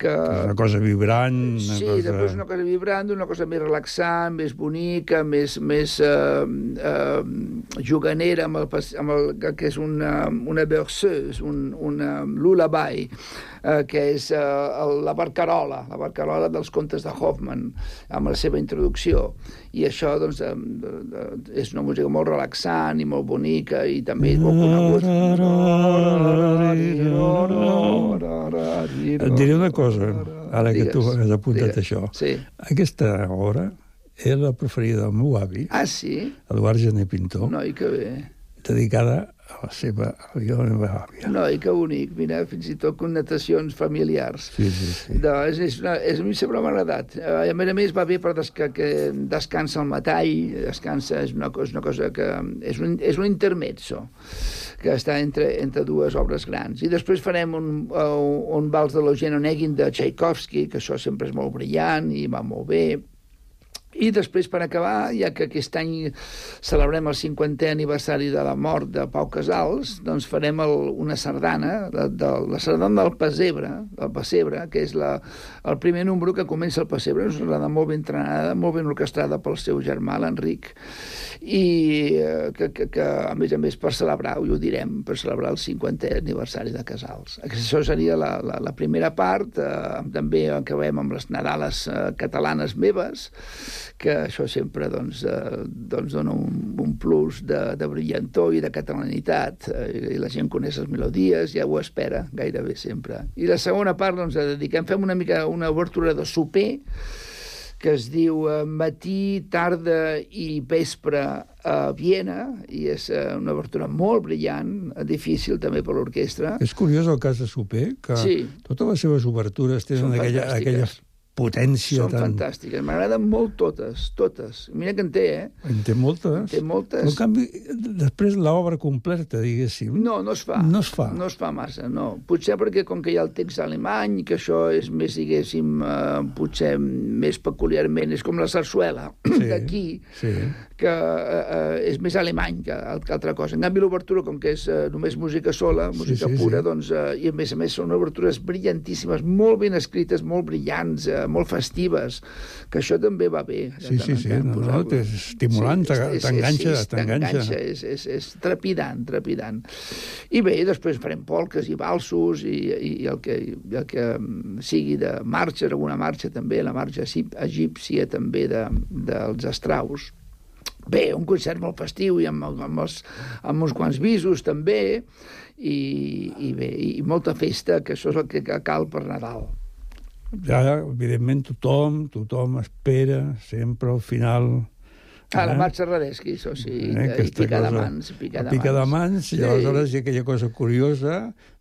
que... Una cosa vibrant... Una sí, cosa... després una cosa vibrant, una cosa més relaxant, més bonica, més, més eh, eh, juganera, amb el, amb el, que és una, una berceuse, un, una lullaby, eh, que és eh, el, la barcarola, la barcarola dels contes de Hoffman, amb la seva introducció. I això, doncs, eh, eh, és una música molt relaxant i molt bonica i també és molt conegut. Et diré una cosa, ara que tu has apuntat digues. això. Sí. Aquesta hora era la preferida del meu avi, Ah, sí? Eduard Gené Pintor, Noi, que bé. dedicada la seva, a la meva àvia. Noi, que bonic. Mira, fins i tot connotacions familiars. Sí, sí, sí. De, és, és una, és, a mi sempre m'ha agradat. Eh, a més a més va bé per desca, que descansa el metall, descansa, és una, cosa- és una cosa que... És un, és un intermezzo que està entre, entre dues obres grans. I després farem un, un, un vals de l'Eugene Onegin de Tchaikovsky, que això sempre és molt brillant i va molt bé. I després, per acabar, ja que aquest any celebrem el 50è aniversari de la mort de Pau Casals, doncs farem el, una sardana, de, de, la sardana del Pessebre, del Pessebre, que és la, el primer número que comença el Pessebre, és una sardana molt ben entrenada, molt ben orquestrada pel seu germà, l'Enric, i eh, que, que, que, a més a més, per celebrar, ho direm, per celebrar el 50è aniversari de Casals. Això seria la, la, la primera part, eh, també acabem amb les Nadales eh, catalanes meves, que això sempre doncs, eh, doncs dona un, un plus de, de brillantor i de catalanitat, eh, i la gent coneix les melodies, ja ho espera gairebé sempre. I la segona part doncs, la dediquem, fem una mica una obertura de soper, que es diu eh, Matí, tarda i vespre a Viena, i és eh, una obertura molt brillant, difícil també per l'orquestra. És curiós el cas de Soper, que Sí. totes les seves obertures tenen aquella, fantàstiques. Potència Són tan... fantàstiques, m'agraden molt totes, totes. Mira que en té, eh? En té moltes. En té moltes. En canvi, després l'obra completa, diguéssim... No, no es fa. No es fa. No es fa massa, no. Potser perquè com que hi ha el text alemany, que això és més, diguéssim, eh, potser més peculiarment, és com la sarsuela Sí, d'aquí, Sí. Que eh, eh, és més alemany que, que altra cosa. En canvi, l'obertura, com que és eh, només música sola, música sí, pura, sí. doncs, eh, i a més a més són obertures brillantíssimes, molt ben escrites, molt brillants, eh, molt festives, que això també va bé. Sí, sí, sí, no, no, és estimulant, és- t'enganxa, és- t'enganxa. és, és, és trepidant, trepidant. I bé, després farem polques i valsos i, i, i el, que, i el que mm, sigui de marxa, alguna marxa també, la marxa egípcia també de, dels estraus. Bé, un concert molt festiu i amb, amb, els, amb uns quants visos també, i, i bé, i molta festa, que això és el que cal per Nadal. Ja, evidentment, tothom, tothom espera sempre al final... Ah, la eh? marxa Radeschi, això sí, Eh, eh, i aquesta picar de cosa- mans, picar de a pica de mans, Sí. i aleshores hi ha aquella cosa curiosa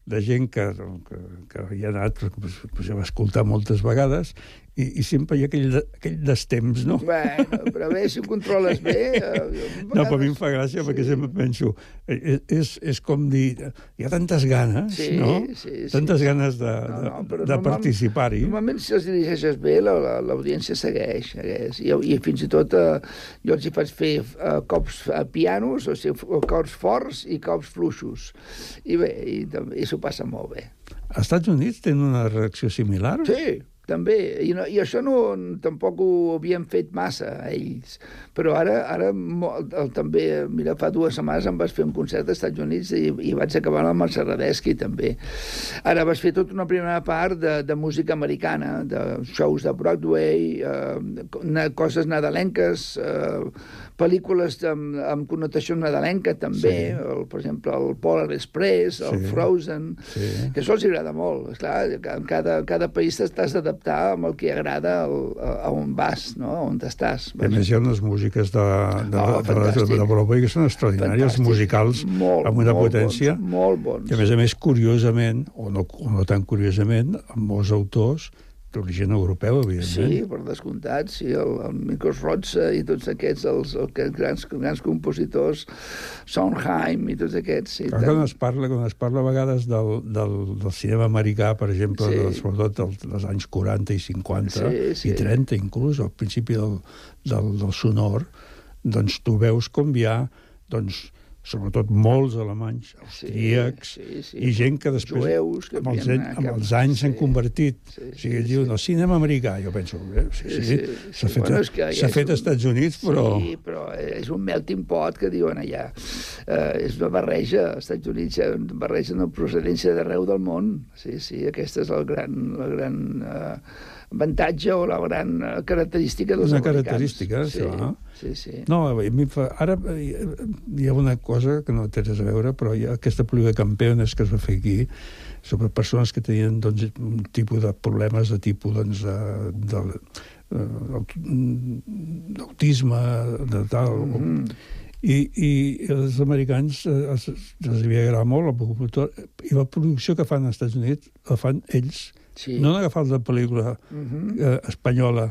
de gent que, que, que hi ha anat, pues, pues, ja va escoltar moltes vegades, i, i sempre hi ha aquell, de- aquell destemps, no? Bueno, però bé, si ho controles bé... Eh, No, però a mi em fa gràcia sí. perquè sempre penso, eh, és, és com dir, hi ha tantes ganes, Sí, no? sí, sí. Tantes ganes de, No, no, de, de participar-hi. Normalment, si els dirigeixes bé, la- la- l'audiència segueix, segueix. I, I fins i tot eh, jo els hi faig fer eh, cops a pianos, o sigui, cops forts i cops fluixos. I bé, i, i s'ho passa molt bé. Als Estats Units tenen una reacció similar? Sí, també. I, no, i això no, tampoc ho havien fet massa, ells. Però ara, ara mo- el, també, mira, fa dues setmanes em vas fer un concert als Estats Units i, i vaig acabar amb el Serradeschi, també. Ara vas fer tota una primera part de, de música americana, de shows de Broadway, eh, coses nadalenques, eh, pel·lícules amb, amb connotació nadalenca, també. Sí. El, per exemple, el Polar Express, el Sí. Frozen, Sí. que això els agrada molt. Esclar, en cada, cada país t'has d'adaptar amb el que agrada el, a, on vas, no? a on estàs. A més hi ha unes músiques de, de, Oh, de, de, de Broadway que són extraordinàries, Fantàstic. musicals Molt, amb una molt potència. bons, molt bons. I a més a més, curiosament, o no, o no tan curiosament, amb molts autors d'origen europeu, evidentment. Sí, per descomptat, sí, el, el Mikos Rotze i tots aquests, els, els grans, grans compositors, Sondheim i tots aquests, sí. Clar, quan es parla, quan es parla a vegades del, del, del cinema americà, per exemple, Sí. sí. sobretot dels, dels anys 40 i 50 Sí, sí. i 30 inclús, al principi del, del, del sonor, doncs tu veus com hi ha doncs, sobretot molts alemanys, austríacs, sí, sí. i gent que després, Jueus que amb, els, anys, amb els anys s'han sí, convertit. sí, o sigui, diuen, el cinema americà, jo penso, eh, sí, Sí, sí, sí, s'ha sí. fet, Bueno, és que s'ha és fet un- als Estats Units, però... Sí, però és un melting pot que diuen allà. Eh, és una barreja, als Estats Units una barreja de procedència d'arreu del món. Sí, sí, aquesta és el gran, la gran eh, avantatge o la gran eh, característica dels Una americans. característica, sí, això, no? Sí, sí. No, a mi fa... Ara eh, hi ha una cosa que no té res a veure, però hi ha aquesta pel·lícula Campeones que es va fer aquí sobre persones que tenien doncs, un tipus de problemes de tipus doncs, de, de, de, d'autisme, de tal... Mm -hmm. I, I els americans eh, els, els havia agradat molt la productora, i la producció que fan als Estats Units la fan ells. Sí. No han agafat la pel·lícula Mhm. eh, espanyola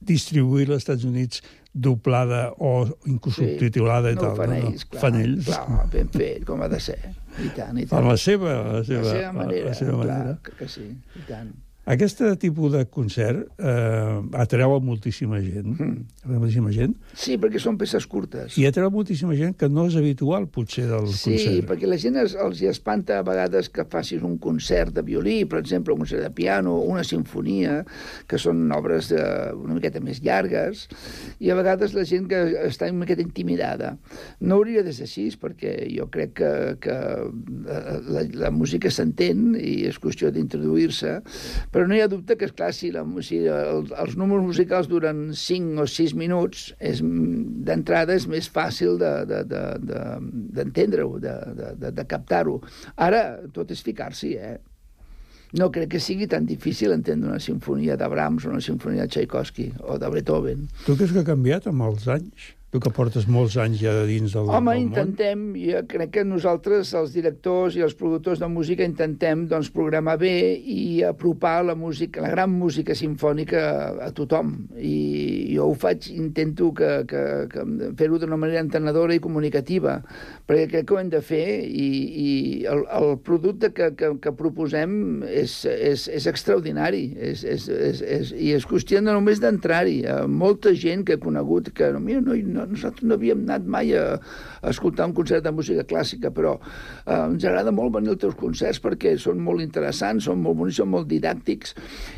distribuir-la als Estats Units doblada o inclús Sí. subtitulada i no tal. fan no, no. ells, clar. fan ells. Clar, ben fet, com ha de ser. I tant, i tant. A la seva, a la seva, la seva manera, la seva clar, manera. que, que sí, i tant. Aquest tipus de concert eh, atreu a moltíssima gent, Mm. a moltíssima gent, Sí, perquè són peces curtes. i atreu moltíssima gent que no és habitual, potser, del Sí, concert. perquè la gent es, els hi espanta a vegades que facis un concert de violí, per exemple, un concert de piano, una sinfonia, que són obres de, una miqueta més llargues, i a vegades la gent que està una miqueta intimidada. No hauria de ser així, perquè jo crec que, que eh, la, la música s'entén i és qüestió d'introduir-se, però no hi ha dubte que, esclar, si, la, si el, els números musicals duren 5 o 6 minuts, és d'entrada és més fàcil de- de- d'entendre-ho, de, de, de, de captar-ho. Ara, tot és ficar-s'hi, eh? No crec que sigui tan difícil entendre una sinfonia de Brahms o una sinfonia de Tchaikovsky o de Beethoven. Tu creus que ha canviat amb els anys? Tu que portes molts anys ja de dins del, Home, del intentem, jo crec que nosaltres, els directors i els productors de música, intentem doncs, programar bé i apropar la música, la gran música sinfònica a, tothom. I jo ho faig, intento que, que, que fer-ho d'una manera entenedora i comunicativa, perquè crec que ho hem de fer i, i el, el producte que, que, que proposem és, és, és extraordinari és, és, és, és, i és qüestió de només d'entrar-hi. Molta gent que he conegut que mira, no, no, nosaltres no havíem anat mai a, a escoltar un concert de música clàssica, però eh, ens agrada molt venir als teus concerts perquè són molt interessants, són molt bonics, són molt didàctics,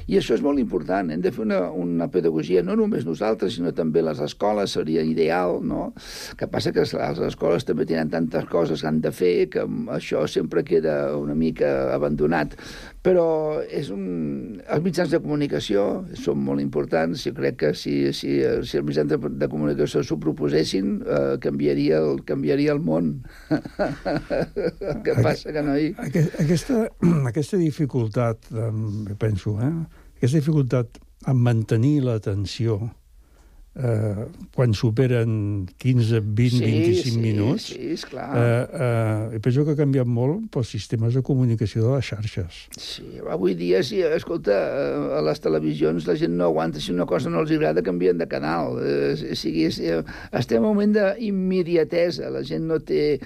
i això és molt important. Hem de fer una, una pedagogia, no només nosaltres, sinó també les escoles, seria ideal, no? que passa que les escoles també tenen tantes coses que han de fer que això sempre queda una mica abandonat. Però és un... els mitjans de comunicació són molt importants. Jo crec que si, si, si els mitjans de, de comunicació s'ho proposessin, eh, canviaria, el, canviaria el món. el que passa que no hi... Aquest, aquesta, aquesta dificultat, penso, eh? aquesta dificultat en mantenir l'atenció eh, quan superen 15, 20, Sí, 25 sí, minuts, sí, esclar. eh, eh, penso que ha canviat molt pels sistemes de comunicació de les xarxes. Sí, avui dia, sí, escolta, eh, a les televisions la gent no aguanta, si una cosa no els agrada, canvien de canal. Eh, o sigui, és, eh, estem en un moment d'immediatesa, la gent no té...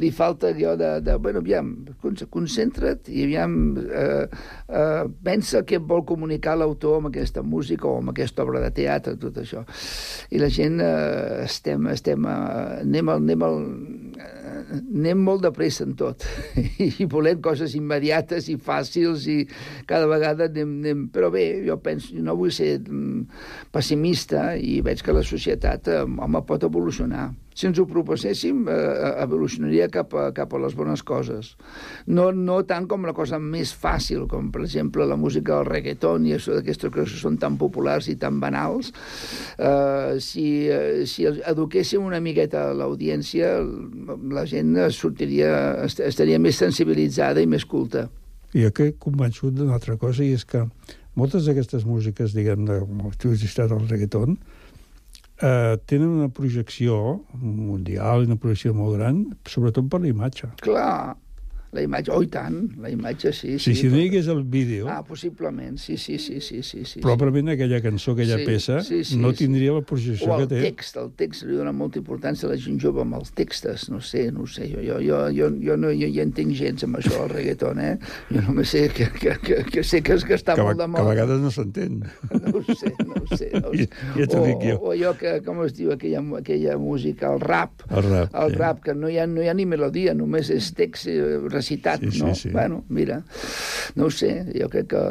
Li falta allò de, de bueno, aviam, con- concentra't i aviam, eh, eh, pensa què vol comunicar l'autor amb aquesta música o amb aquesta obra de teatre, tot això. I la gent eh, estem, estem, eh, anem, al, anem, al, anem molt de pressa en tot i volem coses immediates i fàcils i cada vegada anem, anem... Però bé, jo penso, no vull ser mm, pessimista i veig que la societat, eh, home, pot evolucionar. Si ens ho proposéssim, eh, evolucionaria cap a, cap a les bones coses. No, no tant com la cosa més fàcil, com per exemple la música del reggaeton i això d'aquestes coses que són tan populars i tan banals. Eh, si, eh, si eduquéssim una miqueta l'audiència, la gent sortiria, est- estaria més sensibilitzada i més culta. I que he convençut d'una altra cosa, i és que moltes d'aquestes músiques, diguem, de, com tu has estat el reggaeton, eh, tenen una projecció mundial, una projecció molt gran, sobretot per la imatge. Clar, La imatge, oh, i tant, la imatge sí. Sí, si no hi hagués el vídeo, Ah, possiblement, sí, sí, sí, sí, sí. sí. probablement aquella cançó, aquella Sí, peça, sí, sí, no sí. tindria la projecció O que el té. text, el text li dona molta importància a la gent jove amb els textos, no sé, no sé, jo, jo, jo, jo, jo no jo, jo entenc gens amb això del reggaeton, eh? Jo només sé que, que, que, que sé que, és que està que, molt de que a moda. vegades no s'entén. No ho sé, no ho sé. No ho sé. Ja t'ho o, dic jo. O, o allò que, com es diu, aquella, aquella música, el rap. El rap, El sí. rap, que no hi, ha, no hi ha ni melodia, només és text eh, recitat, Sí, sí, no? sí. Bueno, mira, no ho sé, jo crec que,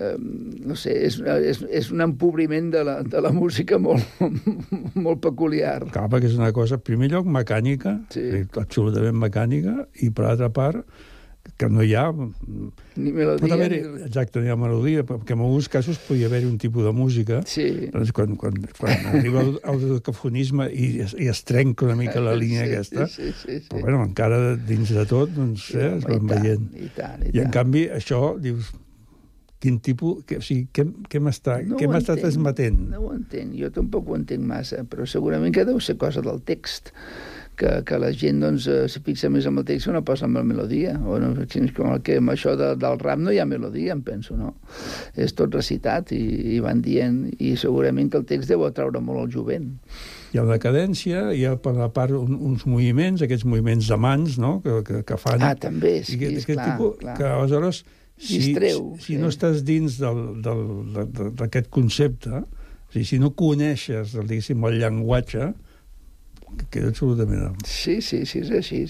eh, no sé, és, és, és un empobriment de la, de la música molt, molt peculiar. Clar, perquè és una cosa, en primer lloc, mecànica, sí. absolutament mecànica, i per altra part, que no hi ha... Ni Pot melodia, haver ni... exacte, no hi ha melodia, perquè en alguns casos podia haver un tipus de música, sí. doncs quan, quan, quan arriba el, el decafonisme i, es- i es trenca una mica la línia Sí, aquesta, sí, sí, sí, sí. però bueno, encara dins de tot, doncs, Sí, eh, es van i tant, veient. i tant, i I en tant. canvi, això, dius, quin tipus... Que, o sigui, què, què m'està No què m'està transmetent? No ho entenc, jo tampoc ho entenc massa, però segurament que deu ser cosa del text, que, que la gent doncs, eh, se fixa més en el text que no posa en la melodia. O no, com el que amb això de, del rap no hi ha melodia, em penso, no? És tot recitat i, i van dient, i segurament que el text deu atraure molt el jovent. Hi ha una cadència, hi ha per la part un, uns moviments, aquests moviments de mans, no?, que, que, que fan... Ah, també, sí, I aquest clar, tipus, clar. que aleshores, si, Distreu, si sí. no estàs dins d'aquest concepte, o sigui, si no coneixes, el, diguéssim, el llenguatge, queda absolutament... Sí, sí, sí, és així.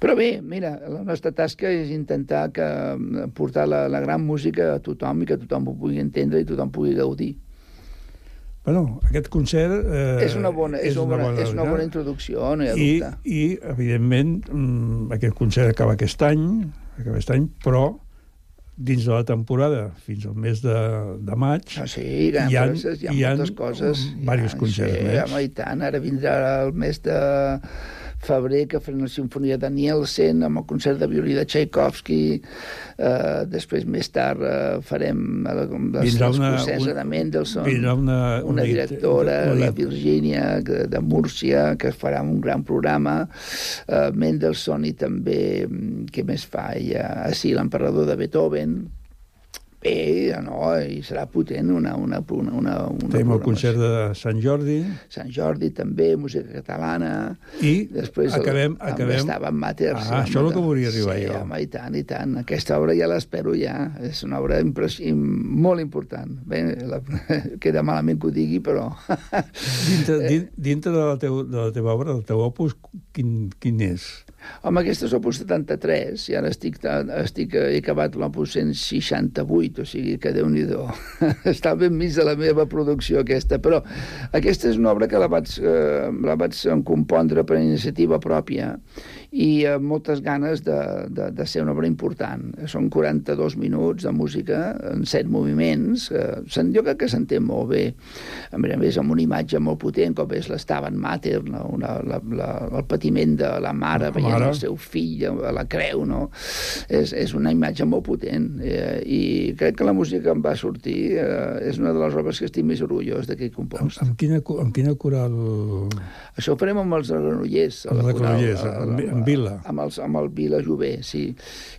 Però bé, mira, la nostra tasca és intentar que portar la, la gran música a tothom i que tothom ho pugui entendre i tothom pugui gaudir. Bueno, aquest concert... Eh, és una bona, és, una, bona, és una bona introducció, no hi ha I, dubte. I, evidentment, mm, aquest concert acaba aquest any, acaba aquest any, però dins de la temporada, fins al mes de, de maig, Ah, sí, hi ha, hi ha, hi ha hi ha moltes coses. diversos concerts sí, més. Home, i tant, ara vindrà el mes de febrer que farem la sinfonia de Nielsen amb el concert de violí de Tchaikovsky eh, després més tard eh, farem el, les, Vindrà els una- concerts una- de Mendelssohn una- una una- directora, una- la Virgínia de, de Múrcia que farà un gran programa eh, Mendelssohn i també mm, què més fa? Ha, ah, sí, l'emperador de Beethoven Bé, no, i serà potent una, una, una, una, una Tenim el concert de Sant Jordi Sant Jordi també, música catalana. i Després acabem... el, acabem... Estava en Matters. Ah, això és el que volia arribar sí, jo. home, i tant, i tant. Aquesta obra ja l'espero ja. És una obra molt important. Bé, la... queda malament que ho digui, però... Dintre, din, dintre de, la teu, de la teva obra, del teu opus, quin, quin és? Home, aquesta és l'opus 73, i ara estic, estic, he acabat l'opus 168, o sigui que déu nhi Està ben mig de la meva producció, aquesta. Però aquesta és una obra que la vaig, eh, la vaig compondre per iniciativa pròpia i amb moltes ganes de, de, de ser una obra important. Són 42 minuts de música en set moviments. Eh, jo crec que s'entén molt bé. A més a més, amb una imatge molt potent, com és l'Estaven Mater, no? una, la, la, el patiment de la mare La veient mare. el seu fill a la creu, no? És, és una imatge molt potent. Eh, I crec que la música que em va sortir eh, és una de les obres que estic més orgullós d'aquest compost. Amb quina, cu- amb quina coral... Això ho farem amb els Granollers. Amb la els coral, Granollers, amb- amb Vila. Amb, els, amb el Vila Jové, sí.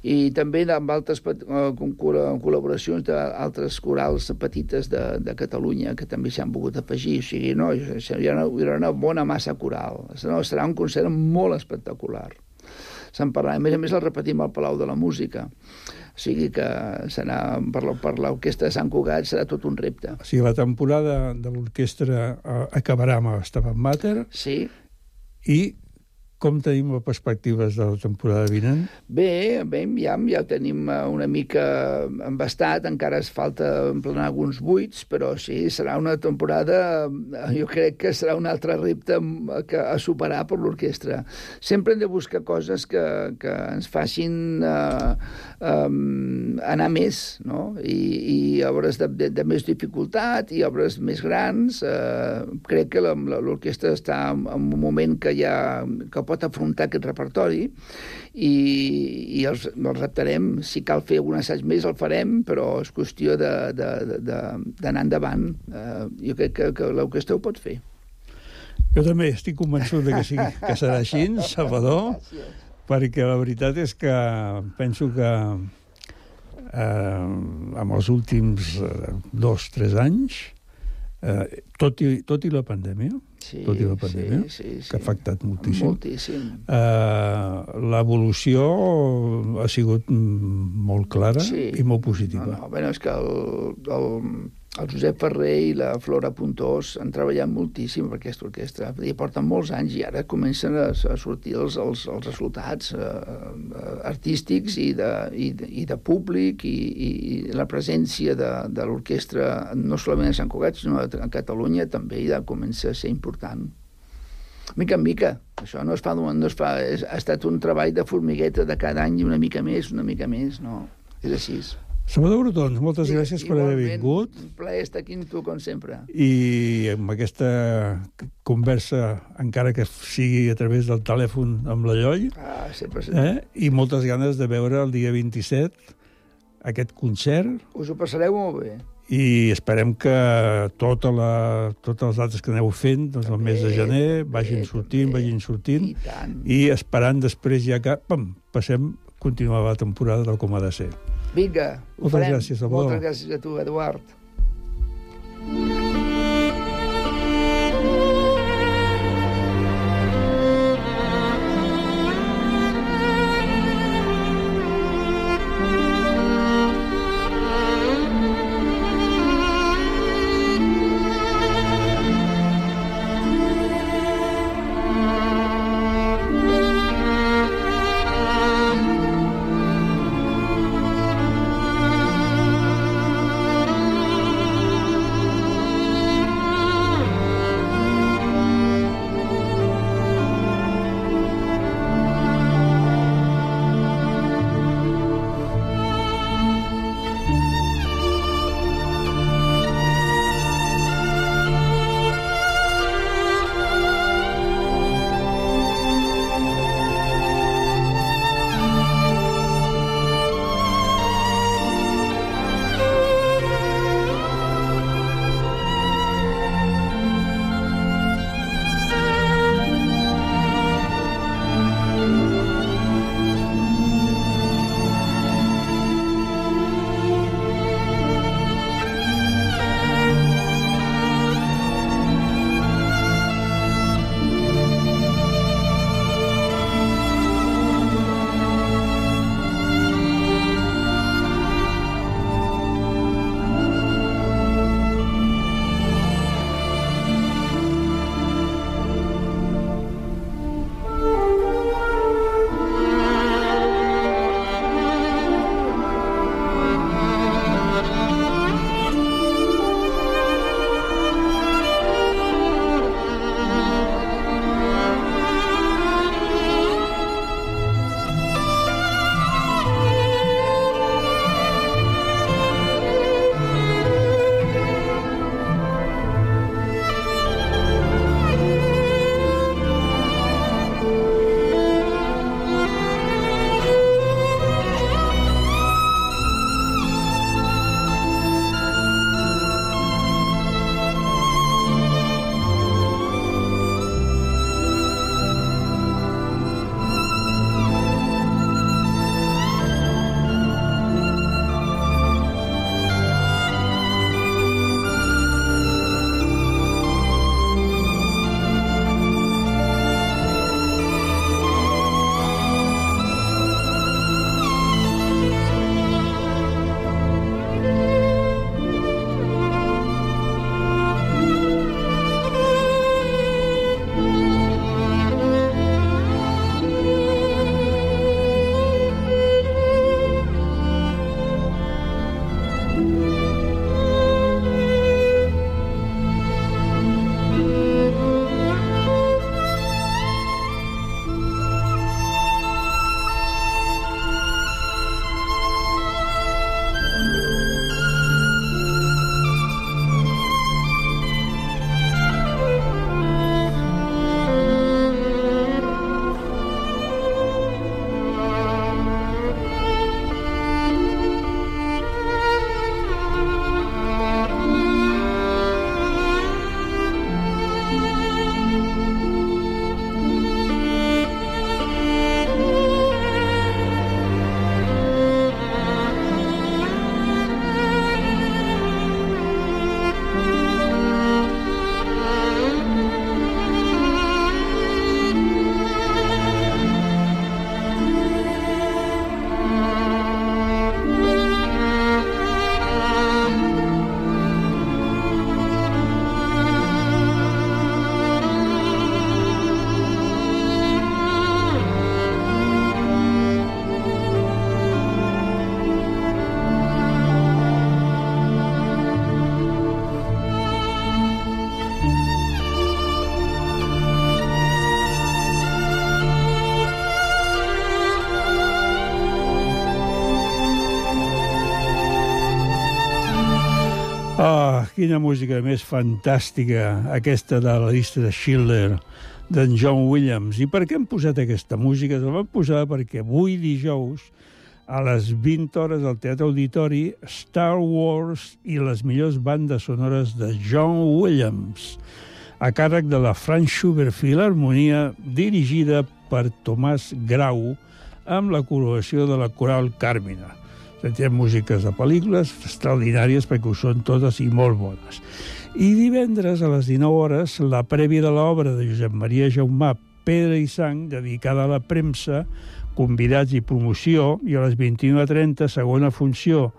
I també amb altres pet- eh, col·laboracions d'altres corals petites de, de Catalunya que també s'han volgut afegir. O sigui, no, hi ha una, hi ha una bona massa coral. No, serà un concert molt espectacular. Se'n parlarà. A més a més, el repetim al Palau de la Música. O sigui que serà, per l'orquestra de Sant Cugat serà tot un repte. O sigui, la temporada de l'orquestra eh, acabarà amb Estaban Mater. Sí. I com tenim les perspectives de la temporada vinent? Bé, bé, ja, ja ho tenim eh, una mica embastat, encara es falta emplenar alguns buits, però sí, serà una temporada, eh, jo crec que serà un altre repte mm, que, a superar per l'orquestra. Sempre hem de buscar coses que, que ens facin eh, um, anar més, no? I, i obres de, de, de més dificultat i obres més grans. Eh, crec que l'orquestra està en un moment que ja que pot afrontar aquest repertori i, i els, els reptarem. Si cal fer un assaig més, el farem, però és qüestió de- de- de- de- d'anar endavant. Eh, jo crec que, que l'orquestra ho pot fer. Jo també estic convençut de que, sigui, que serà així, Salvador, perquè la veritat és que penso que eh, amb els últims eh, dos, tres anys, eh, tot, i, tot i la pandèmia, Sí, tot i la pandèmia, sí, sí, sí. que ha afectat moltíssim, Moltíssim. eh, l'evolució ha sigut mm, molt clara Sí. i molt positiva. No, no, bueno, és que el, el, el Josep Ferrer i la Flora Puntós han treballat moltíssim per aquesta orquestra. I porten molts anys i ara comencen a, a sortir els, els, els resultats eh, eh, artístics i de, i, de, i de públic i, i, la presència de, de l'orquestra no solament a Sant Cugat, sinó a Catalunya també ja comença a ser important. Mica en mica. Això no es fa, no es fa és, ha estat un treball de formigueta de cada any i una mica més, una mica més, no. És així. Salvador Brotons, moltes gràcies per haver vingut Un plaer estar aquí amb tu, com sempre. i amb aquesta conversa, encara que sigui a través del telèfon amb la Lloll, Ah, sempre... eh? i moltes ganes de veure el dia 27 aquest concert Us ho passareu molt bé. i esperem que tota la, totes les dates que aneu fent doncs, el mes de gener vagin sortint, vagin sortint I tant. i esperant després ja que pam, passem continuar la temporada del com ha de ser. Vinga, ho Moltes farem. gràcies, Salvador. Moltes gràcies a tu, Eduard. Quina música més fantàstica, aquesta de la llista de Schiller, d'en John Williams. I per què hem posat aquesta música? La vam posar perquè avui dijous, a les 20 hores al Teatre Auditori, Star Wars i les millors bandes sonores de John Williams, a càrrec de la Franz Schubert Filharmonia, dirigida per Tomàs Grau, amb la col·laboració de la Coral Càrmina. Sentirem músiques de pel·lícules extraordinàries perquè ho són totes i molt bones. I divendres a les 19 hores la prèvia de l'obra de Josep Maria Jaumà Pedra i Sang, dedicada a la premsa, convidats i promoció, i a les 21.30 segona funció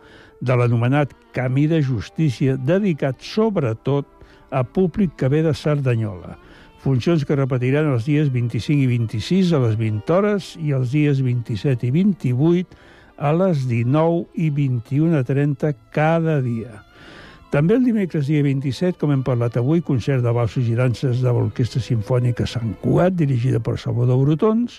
de l'anomenat Camí de Justícia, dedicat sobretot a públic que ve de Cerdanyola. Funcions que repetiran els dies 25 i 26 a les 20 hores i els dies 27 i 28 a les 19 i 21.30 cada dia. També el dimecres dia 27, com hem parlat avui, concert de balsos i danses de l'Orquestra Simfònica Sant Cugat, dirigida per Salvador Brutons,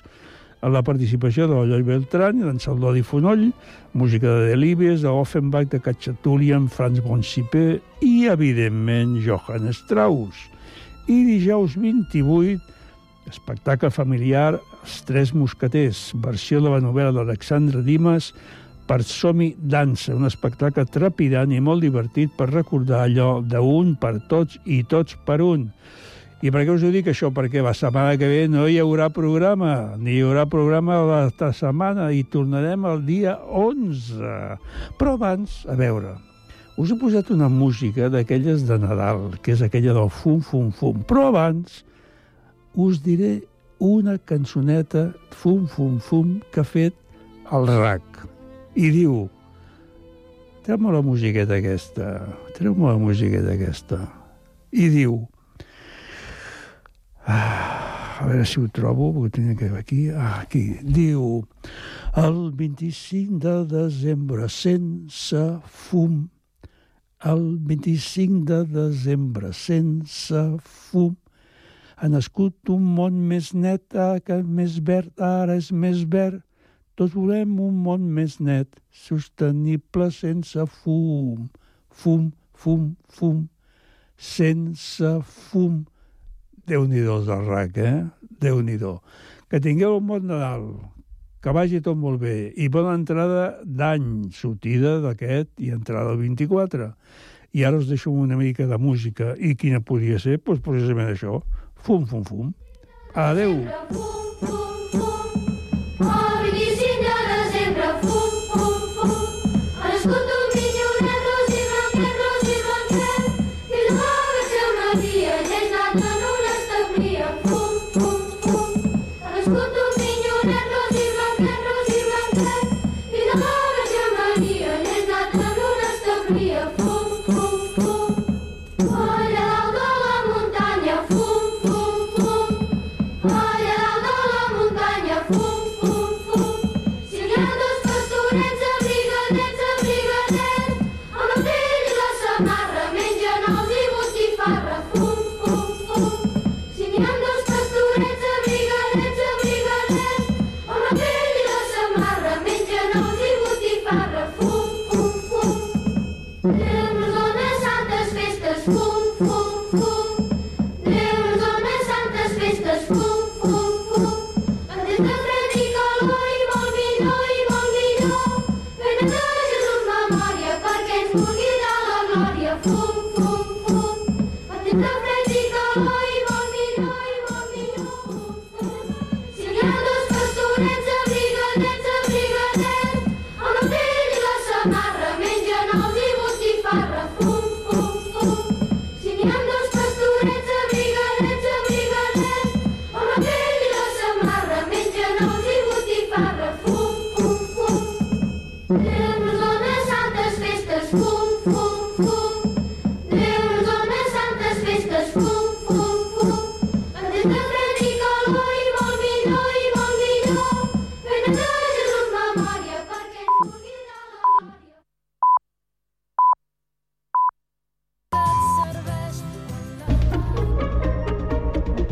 a la participació de l'Elloi Beltran i d'en Saldodi Fonoll, música de Delibes, de Offenbach, de Cacciatulian, Franz Boncipé i, evidentment, Johann Strauss. I dijous 28, espectacle familiar Els Tres Mosqueters, versió de la novel·la d'Alexandre Dimas, per Somi Dansa, un espectacle trepidant i molt divertit per recordar allò d'un per tots i tots per un. I per què us ho dic això? Perquè la setmana que ve no hi haurà programa, ni hi haurà programa l'altra setmana i tornarem el dia 11. Però abans, a veure, us he posat una música d'aquelles de Nadal, que és aquella del fum, fum, fum. Però abans us diré una cançoneta fum, fum, fum que ha fet el RAC. I diu, treu-me la musiqueta aquesta, treu-me la musiqueta aquesta. I diu, ah, a veure si ho trobo, perquè tenia que aquí, ah, aquí, diu, el 25 de desembre sense fum, el 25 de desembre sense fum, ha nascut un món més net, que més verd, ara és més verd. Tots volem un món més net, sostenible sense fum. Fum, fum, fum, sense fum. Déu-n'hi-do del RAC, eh? Déu-n'hi-do. Que tingueu un bon Nadal, que vagi tot molt bé i bona entrada d'any, sortida d'aquest i entrada del 24. I ara us deixo una mica de música. I quina podria ser? Doncs pues precisament això. Fum, fum, fum. Adeu. Fum, fum, fum.